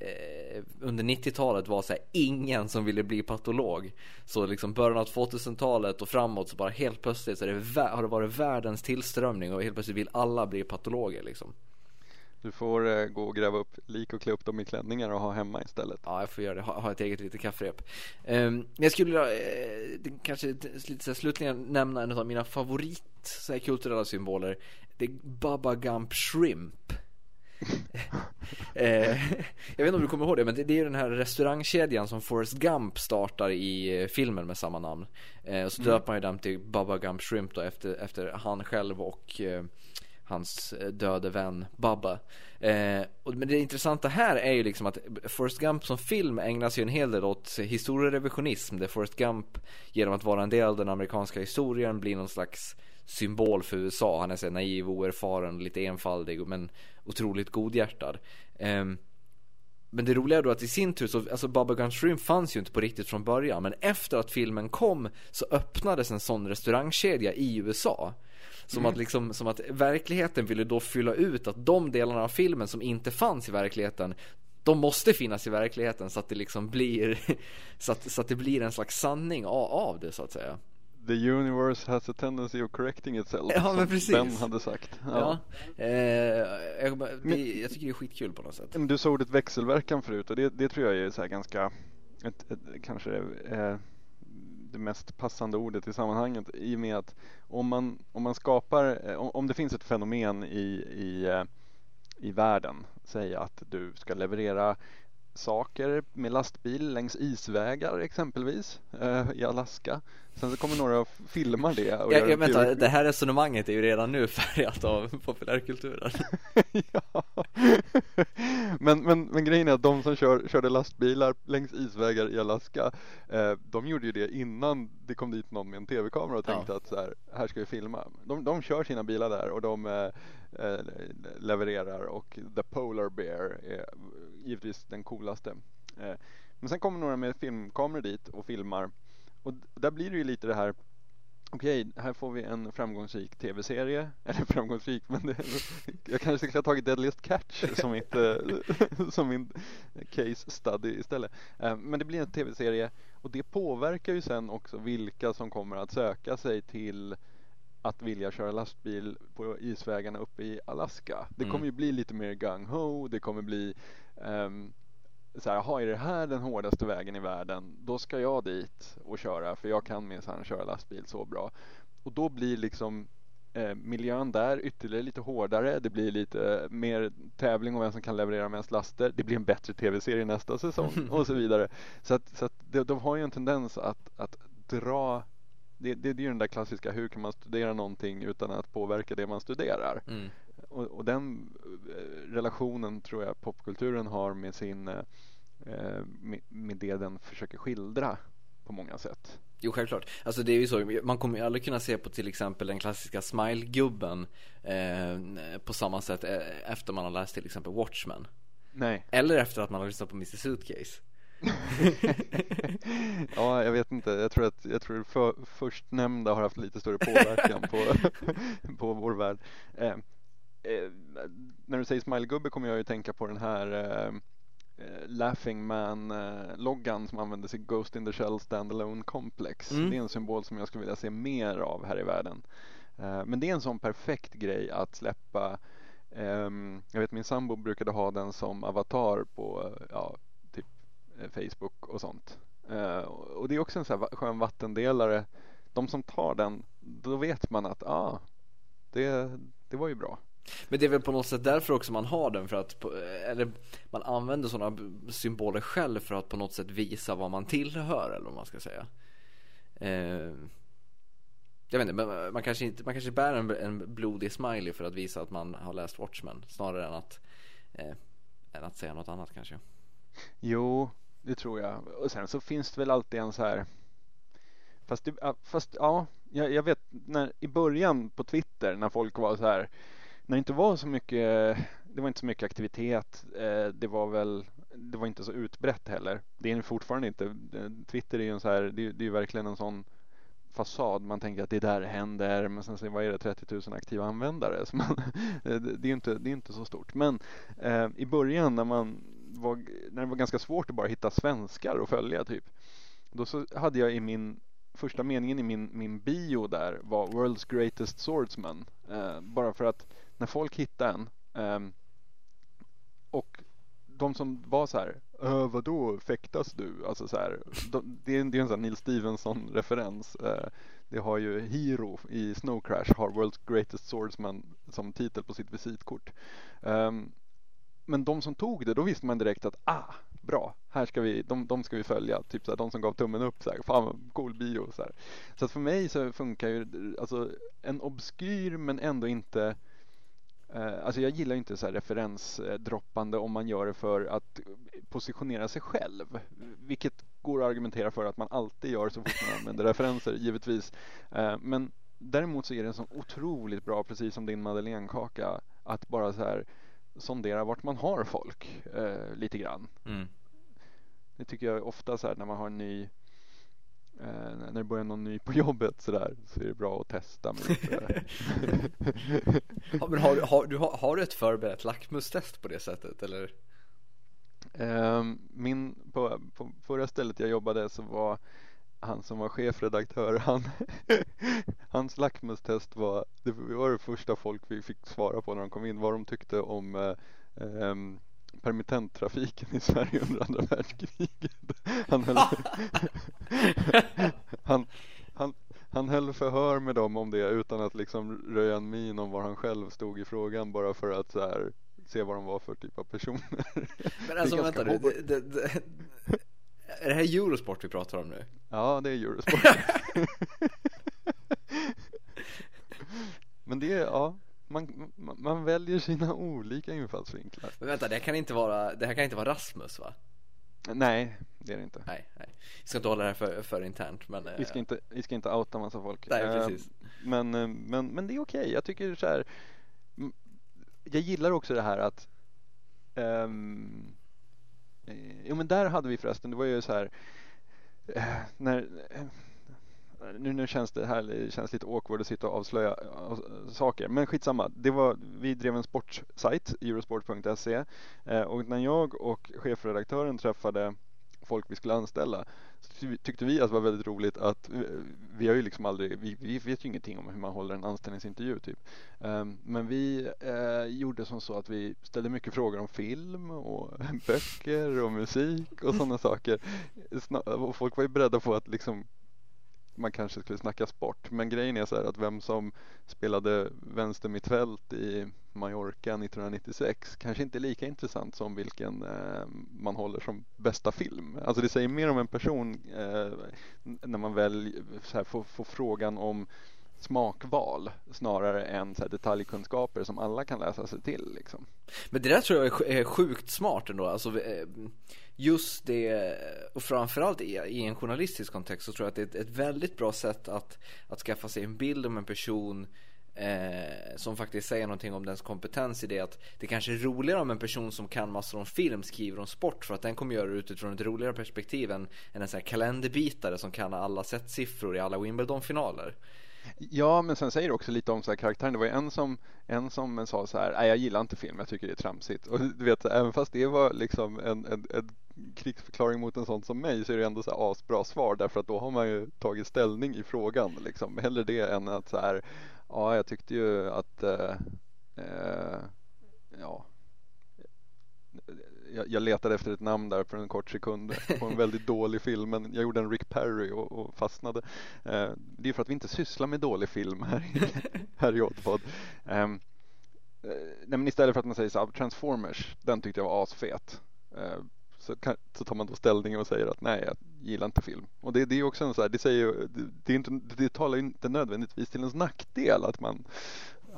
eh, under 90-talet var så här, ingen som ville bli patolog. Så liksom början av 2000-talet och framåt så bara helt plötsligt så det, har det varit världens tillströmning och helt plötsligt vill alla bli patologer liksom. Du får eh, gå och gräva upp lik och klä upp dem i klänningar och ha hemma istället. Ja, jag får göra det. Ha, ha ett eget litet kafferep. Um, jag skulle vilja, eh, kanske lite så slutligen nämna en av mina favorit så här, kulturella symboler. Det är Baba Gump Shrimp. eh, jag vet inte om du kommer ihåg det, men det, det är den här restaurangkedjan som Forrest Gump startar i eh, filmen med samma namn. Eh, och så mm. döper man ju den till Baba Gump Shrimp då efter, efter han själv och eh, hans döde vän Baba. Eh, och, men det intressanta här är ju liksom att Forrest Gump som film ägnar sig en hel del åt historierevisionism. Där Forrest Gump genom att vara en del av den amerikanska historien blir någon slags symbol för USA. Han är så naiv, oerfaren, lite enfaldig men otroligt godhjärtad. Um, men det roliga är då att i sin tur så, alltså Baba Gun Shrimp fanns ju inte på riktigt från början. Men efter att filmen kom så öppnades en sån restaurangkedja i USA. Som mm. att liksom, som att verkligheten ville då fylla ut att de delarna av filmen som inte fanns i verkligheten de måste finnas i verkligheten så att det liksom blir så att, så att det blir en slags sanning av det så att säga The universe has a tendency of correcting itself Ja men precis. Ben hade sagt. Ja, ja. Eh, jag, det, jag tycker det är skitkul på något sätt. Du sa ordet växelverkan förut och det, det tror jag är så ganska ett, ett, Kanske eh, det mest passande ordet i sammanhanget i och med att om man, om man skapar, eh, om, om det finns ett fenomen i, i, eh, i världen, säg att du ska leverera saker med lastbil längs isvägar exempelvis eh, i Alaska. Sen så kommer några och filmar det. Och jag, jag, vänta, det här resonemanget är ju redan nu färgat av populärkulturen. ja. men, men, men grejen är att de som kör, körde lastbilar längs isvägar i Alaska, eh, de gjorde ju det innan det kom dit någon med en tv-kamera och tänkte ja. att så här, här ska vi filma. De, de kör sina bilar där och de eh Eh, levererar och The Polar Bear är givetvis den coolaste. Eh, men sen kommer några med filmkameror dit och filmar och där blir det ju lite det här Okej, här får vi en framgångsrik tv-serie, eller framgångsrik, men det, jag kanske skulle ha tagit Deadliest Catch som, mitt, eh, som min case study istället. Men det blir en tv-serie och det påverkar ju sen också vilka som kommer att söka sig till att vilja köra lastbil på isvägarna uppe i Alaska. Det kommer mm. ju bli lite mer gung-ho, det kommer bli um, så här, jaha, är det här den hårdaste vägen i världen? Då ska jag dit och köra för jag kan minsann köra lastbil så bra. Och då blir liksom eh, miljön där ytterligare lite hårdare. Det blir lite mer tävling om vem som kan leverera mest laster. Det blir en bättre tv-serie nästa säsong och så vidare. Så att, så att de, de har ju en tendens att, att dra det, det, det är ju den där klassiska, hur kan man studera någonting utan att påverka det man studerar? Mm. Och, och, den eh, relationen tror jag popkulturen har med sin eh, eh, med, med det den försöker skildra på många sätt. Jo, självklart. Alltså det är ju så, man kommer ju aldrig kunna se på till exempel den klassiska smile-gubben eh, på samma sätt efter man har läst till exempel Watchmen. Nej. Eller efter att man har lyssnat på Mr Suitcase. ja, jag vet inte. Jag tror att jag tror för, förstnämnda har haft lite större påverkan på, på vår värld. Eh, eh, när du säger smilegubbe kommer jag ju tänka på den här eh, eh Laughing Man-loggan som användes i Ghost in the Shell Standalone Complex. Mm. Det är en symbol som jag skulle vilja se mer av här i världen. Eh, men det är en sån perfekt grej att släppa ehm, jag vet min sambo brukade ha den som avatar på ja, Facebook och sånt. Och det är också en sån här skön vattendelare. De som tar den, då vet man att ah, det, det var ju bra. Men det är väl på något sätt därför också man har den för att, eller man använder sådana symboler själv för att på något sätt visa vad man tillhör eller vad man ska säga. Eh, jag vet inte, men man kanske inte, man kanske bär en, en blodig smiley för att visa att man har läst Watchmen snarare än att, eh, än att säga något annat kanske. Jo, det tror jag. Och sen så finns det väl alltid en så här Fast, det, fast ja, jag, jag vet när i början på Twitter när folk var så här när det inte var så mycket, det var inte så mycket aktivitet, eh, det var väl, det var inte så utbrett heller. Det är det fortfarande inte. Twitter är ju en så här, det är, det är ju verkligen en sån fasad. Man tänker att det är där det händer, men sen så vad är det, 30 000 aktiva användare. Så man, det, är inte, det är inte så stort. Men eh, i början när man var, när det var ganska svårt att bara hitta svenskar att följa typ. Då så hade jag i min första meningen i min, min bio där var World's Greatest Swordsman. Eh, bara för att när folk hittade en eh, och de som var så här, äh, vadå fäktas du? Alltså så här, de, det, är, det är en sån här Neil Stevenson referens. Eh, det har ju Hero i Snow Crash har World's Greatest Swordsman som titel på sitt visitkort. Um, men de som tog det, då visste man direkt att ah, bra, här ska vi, de, de ska vi följa. Typ så här, de som gav tummen upp, så här, fan cool bio. Så, här. så att för mig så funkar ju, alltså en obskyr men ändå inte Eh, alltså jag gillar inte så här referensdroppande om man gör det för att positionera sig själv. Vilket går att argumentera för att man alltid gör så fort man använder referenser, givetvis. Eh, men däremot så är det så otroligt bra, precis som din madeleinekaka, att bara så här sondera vart man har folk eh, lite grann. Mm. Det tycker jag ofta så här när man har en ny Eh, när det börjar någon ny på jobbet sådär så är det bra att testa med lite. ja, men har, har, du, har, har du ett förberett lackmustest på det sättet eller? Eh, min, på, på förra stället jag jobbade så var han som var chefredaktör, han, hans lackmustest var, det var det första folk vi fick svara på när de kom in, vad de tyckte om eh, eh, permittenttrafiken i Sverige under andra världskriget. Han höll, han, han, han höll förhör med dem om det utan att liksom röja en min om var han själv stod i frågan bara för att så här, se vad de var för typ av personer. Men alltså vänta nu, är det här Eurosport vi pratar om nu? Ja, det är Eurosport. Men det är, ja, man, man, väljer sina olika infallsvinklar. Men vänta, det här kan inte vara, det här kan inte vara Rasmus va? Nej, det är det inte. Nej, nej. Vi ska inte hålla det här för, för internt men Vi ska eh, inte, vi ska inte outa massa folk. Nej, Eh, precis. Men, eh, men, men det är okej. Jag tycker så här. Jag gillar också det här att ehm, eh, Jo men där hade vi förresten, det var ju så här eh, när eh, nu, nu känns det här det känns lite awkward att sitta och avslöja eh, saker, men skitsamma. Det var, vi drev en sportsajt, eurosport.se eh, och när jag och chefredaktören träffade folk vi skulle anställa så tyckte vi att det var väldigt roligt att eh, vi har ju liksom aldrig, vi, vi vet ju ingenting om hur man håller en anställningsintervju typ. Ehm, men vi eh, gjorde som så att vi ställde mycket frågor om film och böcker och musik och sådana saker. Och folk var ju beredda på att liksom man kanske skulle snacka sport. Men grejen är så här att vem som spelade vänster mittfält i Mallorca 1996 kanske inte är lika intressant som vilken eh, man håller som bästa film. Alltså det säger mer om en person eh, när man väl så här, får, får frågan om smakval snarare än så här, detaljkunskaper som alla kan läsa sig till. Liksom. Men det där tror jag är sjukt smart ändå. Alltså, eh, just det, och framförallt i, en journalistisk kontext så tror jag att det är ett, väldigt bra sätt att, att skaffa sig en bild om en person eh, som faktiskt säger någonting om dens kompetens i det att det kanske är roligare om en person som kan massor om film skriver om sport för att den kommer göra det utifrån ett roligare perspektiv än, än en sån här kalenderbitare som kan alla setsiffror i alla Wimbledon-finaler. Ja, men sen säger det också lite om så här karaktären. Det var ju en som, en som sa så här, nej jag gillar inte film, jag tycker det är tramsigt. Och du vet, även fast det var liksom en, en, en krigsförklaring mot en sån som mig så är det ändå så här asbra svar därför att då har man ju tagit ställning i frågan liksom. Hellre det än att så här, ja jag tyckte ju att, eh, eh, ja jag, jag letade efter ett namn där för en kort sekund på en väldigt dålig film men jag gjorde en Rick Perry och, och fastnade. Eh, det är för att vi inte sysslar med dålig film här i, här i Oddpod. Um, nej men istället för att man säger så här, Transformers, den tyckte jag var asfet. Eh, så, kan, så tar man då ställning och säger att nej, jag gillar inte film. Och det, det är ju också en så här, det säger ju, det, det, är inte, det talar ju inte nödvändigtvis till ens nackdel att man,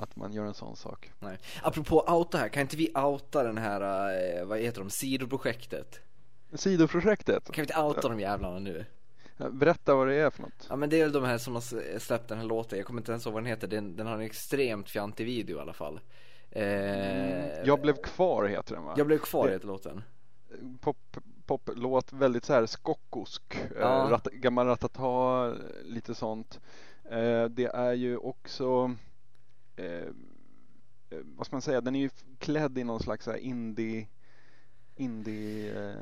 att man gör en sån sak. Nej. Apropå outa här, kan inte vi outa den här, eh, vad heter de, sidoprojektet? Sidoprojektet, Kan vi inte outa de jävlarna nu? berätta vad det är för något. Ja men det är väl de här som har släppt den här låten, jag kommer inte ens ihåg vad den heter, den, den har en extremt fjantig video i alla fall. Eh, Jag blev kvar heter den va? jag blev kvar Det- heter låten. pop, poplåt, väldigt så här skockosk. Ja. Eh, rat, gammal ratata, lite sånt. Eh, det är ju också, eh, eh, vad ska man säga, den är ju klädd i någon slags indie indie eh,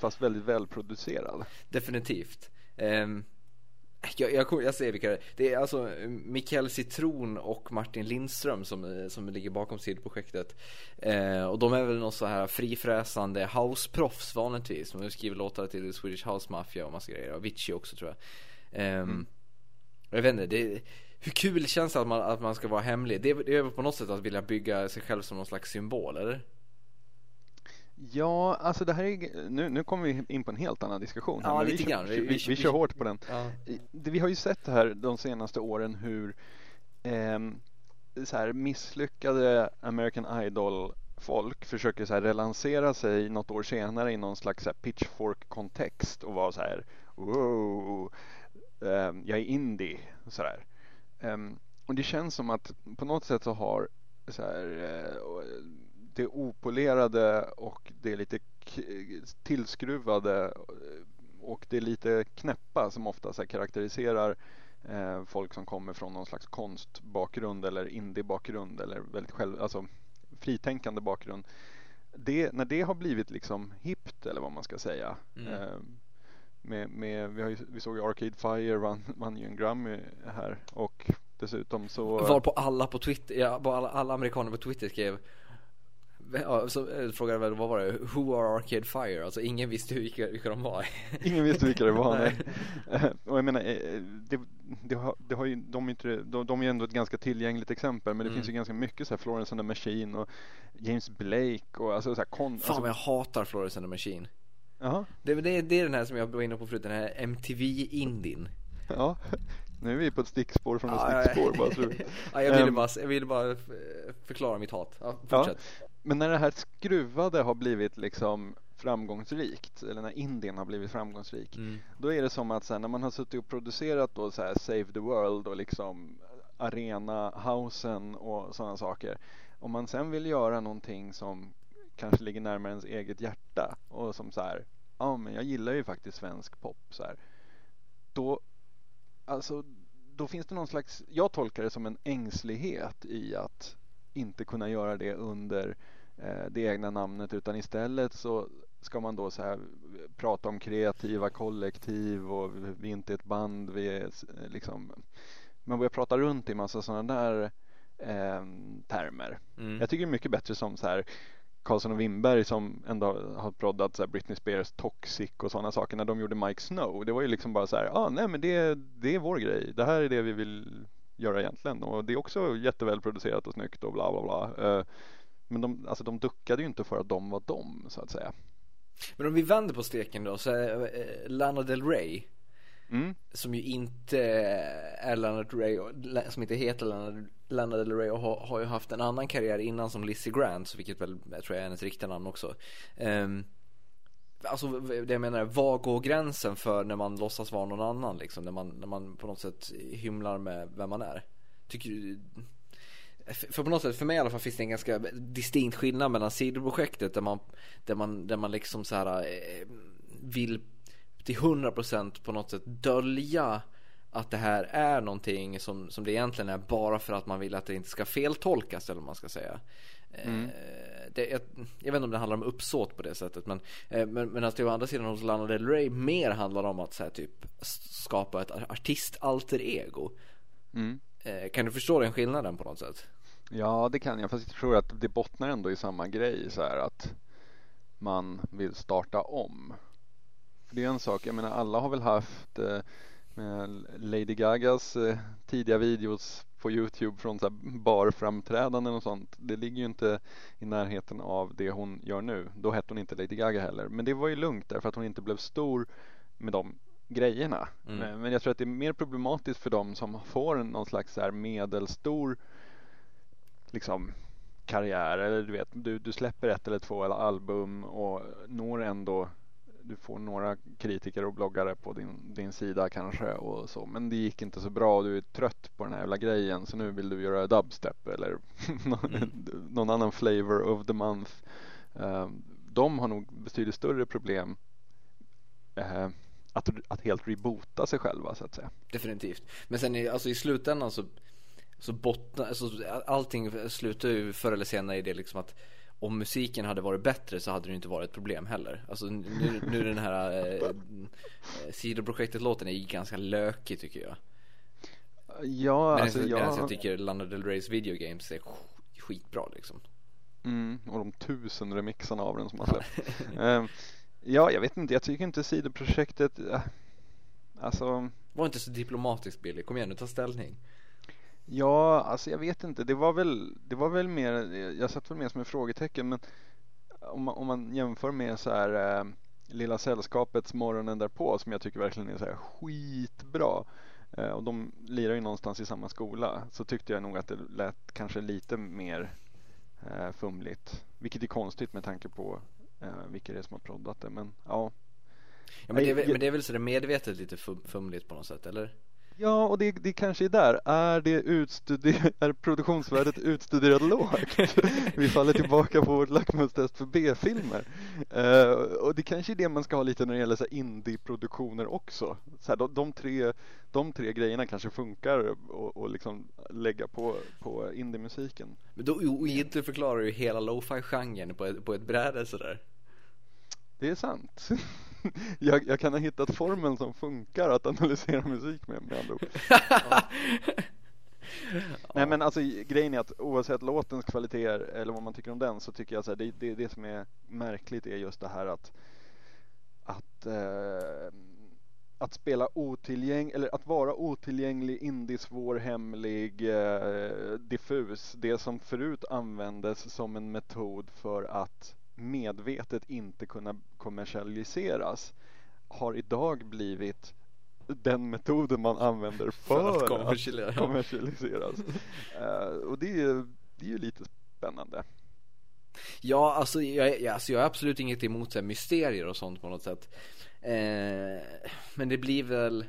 fast väldigt välproducerad. Definitivt. Ehm, jag, jag, jag säger vilka det är. Det är alltså Mikael Citron och Martin Lindström som, eh, som ligger bakom sidoprojektet. Eh, och de är väl någon så här frifräsande houseproffs vanligtvis. De skriver låtar till Swedish House Mafia och massa grejer. Och Avicii också tror jag. Ehm, Jag vet inte, det, hur kul känns det att man, att man ska vara hemlig? Det är, det är på något sätt att vilja bygga sig själv som någon slags symbol, eller? Ja, alltså det här är, nu, nu kommer vi in på en helt annan diskussion. här, Ja, lite vi, grann. Kör, Vi- vi, vi- vi, vi- kör hårt på den. Ja. Vi har ju sett det här de senaste åren hur ehm, så här misslyckade American Idol-folk försöker så här relansera sig något år senare i någon slags pitchfork-kontext och vara så här wow, ehm, jag är indie så där. Ehm, och det känns som att på något sätt så har så här, eh, det opolerade och det lite tillskruvade eh, och det lite knäppa som ofta så karaktäriserar eh, folk som kommer från någon slags konstbakgrund eller indiebakgrund eller väldigt själv, alltså fritänkande bakgrund. Det, när det har blivit liksom hippt eller vad man ska säga. Mm. Med, med, vi, ju, vi såg ju Arcade Fire vann, vann ju en Grammy här och dessutom så Var på alla på Twitter, ja, på alla, alla amerikaner på Twitter skrev Ja, så eh, frågade väl, vad var det? Who are Arcade Fire? Alltså ingen visste vilka, vilka de var. Ingen visste vilka det var. Nej. Eh, Och jag menar, eh, det, det har, det har ju, de, inte, de, de är ju ändå ett ganska tillgängligt exempel men det Mm. finns ju ganska mycket så här Florence and the Machine och James Blake och alltså så här kon, Fan alltså, jag hatar Florence and the Machine. Jaha, Det, det, det är den här som jag var inne på förut, den här MTV-indien. ja. Nu är vi på ett stickspår från ett Ja, ja. stickspår bara så. Ja, jag ville Ehm. bara, jag ville bara förklara mitt hat. Ja, fortsätt. Men när det här skruvade har blivit liksom framgångsrikt, eller när Indien har blivit framgångsrik, Mm. då är det som att så här, när man har suttit och producerat då så här Save the World och liksom Arena Housen och sådana saker. Om man sen vill göra någonting som kanske ligger närmare ens eget hjärta och som så här, ja men jag gillar ju faktiskt svensk pop så här. Då, alltså, då finns det någon slags, jag tolkar det som en ängslighet i att inte kunna göra det under eh, det egna namnet utan istället så ska man då så här prata om kreativa kollektiv och vi är inte ett band, vi är liksom man börjar prata runt i massa sådana där eh, termer. Mm. Jag tycker det är mycket bättre som så här Karlsson och Winberg som ändå har proddat så här Britney Spears Toxic och sådana saker när de gjorde Mike Snow. Det var ju liksom bara så här, ja ah, nej men det, det är vår grej. Det här är det vi vill göra egentligen och det är också jätteväl producerat och snyggt och bla bla bla. Eh, men de, alltså de duckade ju inte för att de var de så att säga. Men om vi vänder på steken då, så är Lana Del Rey Mm. som ju inte är Lana Ray och- som inte heter Lana, Lana Del Rey och har, har ju haft en annan karriär innan som Lizzie Grant, vilket väl jag tror jag är hennes riktiga namn också. Um, alltså det jag menar är, var går gränsen för när man låtsas vara någon annan liksom? När man, när man på något sätt hymlar med vem man är. Tycker du, för på något sätt, för mig i alla fall finns det en ganska distinkt skillnad mellan sidoprojektet där man, där man, där man liksom så här eh, vill till 100% på något sätt dölja att det här är någonting som, som det egentligen är bara för att man vill att det inte ska feltolkas eller vad man ska säga. Mm. Eh, Det, jag, jag vet inte om det handlar om uppsåt på det sättet men, eh, men, men att det å andra sidan hos Lana Del Rey mer handlar om att så här, typ skapa ett artistalter ego. Mm. Eh, Kan du förstå den skillnaden på något sätt? Ja det kan jag fast jag tror att det bottnar ändå i samma grej så här att man vill starta om. För det är en sak, jag menar alla har väl haft eh, med Lady Gagas eh, tidiga videos på Youtube från så barframträdanden och sånt. Det ligger ju inte i närheten av det hon gör nu. Då hette hon inte Lady Gaga heller. Men det var ju lugnt därför att hon inte blev stor med de grejerna. Mm. Men, men jag tror att det är mer problematiskt för dem som får någon slags så här medelstor liksom karriär eller du vet du, du släpper ett eller två album och når ändå du får några kritiker och bloggare på din, din sida kanske och så men det gick inte så bra och du är trött på den här jävla grejen så nu vill du göra dubstep eller någon, Mm. någon annan flavor of the month Ehm, de har nog betydligt större problem eh, att, att helt reboota sig själva så att säga Definitivt. Men sen i, alltså i slutändan så, så bottnar, alltså allting slutar ju förr eller senare i det liksom att om musiken hade varit bättre så hade det inte varit ett problem heller. Alltså nu, nu den här eh, sidoprojektet-låten är ganska lökig tycker jag. Ja, Men alltså jag... jag, tycker Lana Del Reys videogames är sk- skitbra liksom. Mm, och de tusen remixarna av den som har släppt. Ehm, ja, jag vet inte. Jag tycker inte sidoprojektet, äh, alltså, Var inte så diplomatisk Billy, kom igen nu ta ställning. Ja, alltså jag vet inte. Det var väl, det var väl mer, jag satt väl mer som en frågetecken, men om man, om man jämför med så här äh, Lilla Sällskapets morgonen därpå som jag tycker verkligen är så här skitbra. Eh, och de lirar ju någonstans i samma skola. Så tyckte jag nog att det lät kanske lite mer eh, fumligt. Vilket är konstigt med tanke på eh, vilka det är som har proddat det. Men ja. Ja, men, det är, väl- men det är väl så det medvetet lite fum, fumligt på något sätt eller? Ja, och det, det kanske är där. Är, det utstuder- är produktionsvärdet utstuderat lågt? Vi faller tillbaka på vårt lackmustest för B-filmer. Eh, och det kanske är det man ska ha lite när det gäller så indie-produktioner också. Så här, de, de, tre, de tre grejerna kanske funkar och, och liksom lägga på, på indie-musiken. Men då inte förklarar ju hela lo-fi-genren på ett, på ett bräde sådär. Det är sant. Jag, jag kan ha hittat formeln som funkar att analysera musik med, med andra ord. Nej men alltså grejen är att oavsett låtens kvaliteter eller vad man tycker om den så tycker jag så här, det, det, det som är märkligt är just det här att att eh, att spela otillgänglig, eller att vara otillgänglig, indiesvår, hemlig, eh, diffus. Det som förut användes som en metod för att medvetet inte kunna kommersialiseras har idag blivit den metoden man använder för, för att kommersialiseras. Att kommersialiseras. uh, och det är, det är ju lite spännande. Ja, alltså jag, alltså jag har absolut inget emot så här, mysterier och sånt på något sätt. Eh, men det blir väl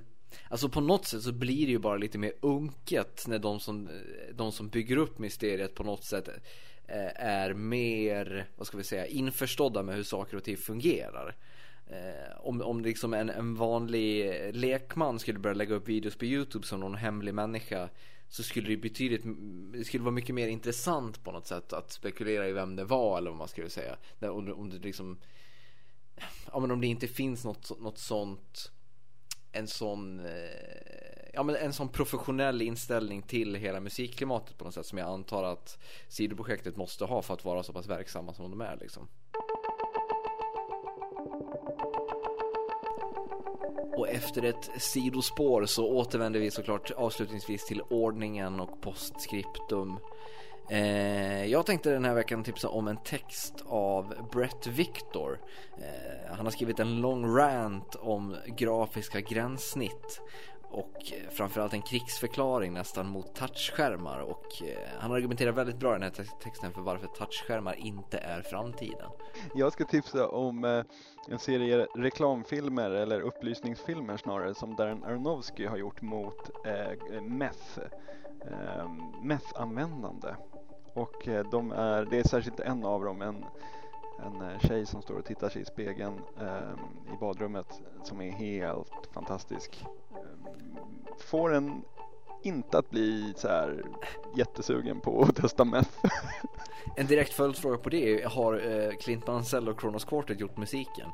Alltså på något sätt så blir det ju bara lite mer unket när de som, de som bygger upp mysteriet på något sätt Eh, är mer, vad ska vi säga, införstådda med hur saker och ting fungerar. Eh, om, om liksom en, en vanlig lekman skulle börja lägga upp videos på YouTube som någon hemlig människa så skulle det betydligt, det skulle vara mycket mer intressant på något sätt att spekulera i vem det var eller vad man skulle säga. Om, om det liksom ja men om det inte finns något, något sånt en sån eh, ja men en sån professionell inställning till hela musikklimatet på något sätt som jag antar att sidoprojektet måste ha för att vara så pass verksamma som de är liksom. Och efter ett sidospår så återvänder vi såklart avslutningsvis till ordningen och postskriptum. Eh, jag tänkte den här veckan tipsa om en text av Brett Victor. Eh, han har skrivit en lång rant om grafiska gränssnitt och framförallt en krigsförklaring nästan mot touchskärmar och eh, han argumenterar väldigt bra i den här texten för varför touchskärmar inte är framtiden. Jag ska tipsa om eh, en serie reklamfilmer eller upplysningsfilmer snarare som Darren Aronofsky har gjort mot eh, meth, eh, meth-användande. Och eh, de är, det är särskilt en av dem, en, en eh, tjej som står och tittar sig i spegeln eh, i badrummet som är helt fantastisk. Eh, får en inte att bli så här jättesugen på att testa meth. en direkt följdfråga på det har eh, Clint Mansell och Kronos Quartet gjort musiken?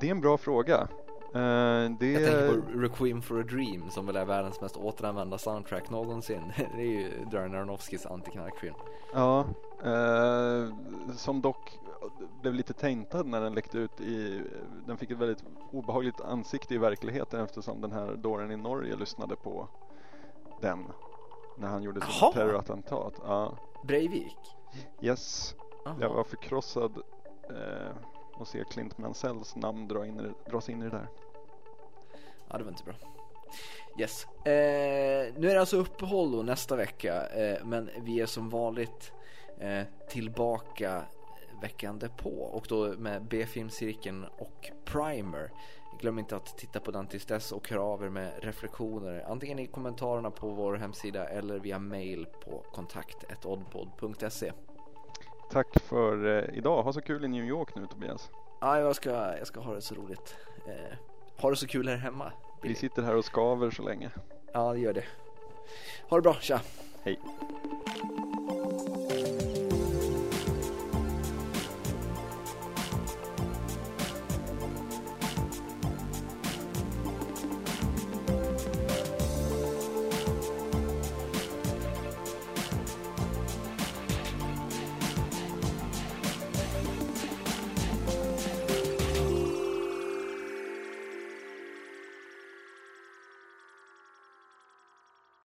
Det är en bra fråga. Uh, det... Jag tänker på Requiem for a Dream som väl är världens mest återanvända soundtrack någonsin. det är ju Darren Aronofskys antiknarkfilm. Ja, uh, som dock blev lite täntad när den läckte ut i, den fick ett väldigt obehagligt ansikte i verkligheten eftersom den här dåren i Norge lyssnade på den när han gjorde sitt terrorattentat. Ja. Breivik? Yes, Aha. jag var förkrossad uh, och se Clint Mansells namn dra in, dras in i det där. Ja, det var inte bra. Yes. Eh, nu är det alltså uppehåll då nästa vecka, eh, men vi är som vanligt eh, tillbaka veckan därpå och då med B-filmcirkeln och Primer. Glöm inte att titta på den tills dess och höra av er med reflektioner antingen i kommentarerna på vår hemsida eller via mail på kontakt.oddpod.se. Tack för eh, idag. Ha så kul i New York nu Tobias. Ja, jag ska, jag ska ha det så roligt. Eh, ha det så kul här hemma. Vi sitter här och skaver så länge. Ja, det gör det. Ha det bra, tja. Hej.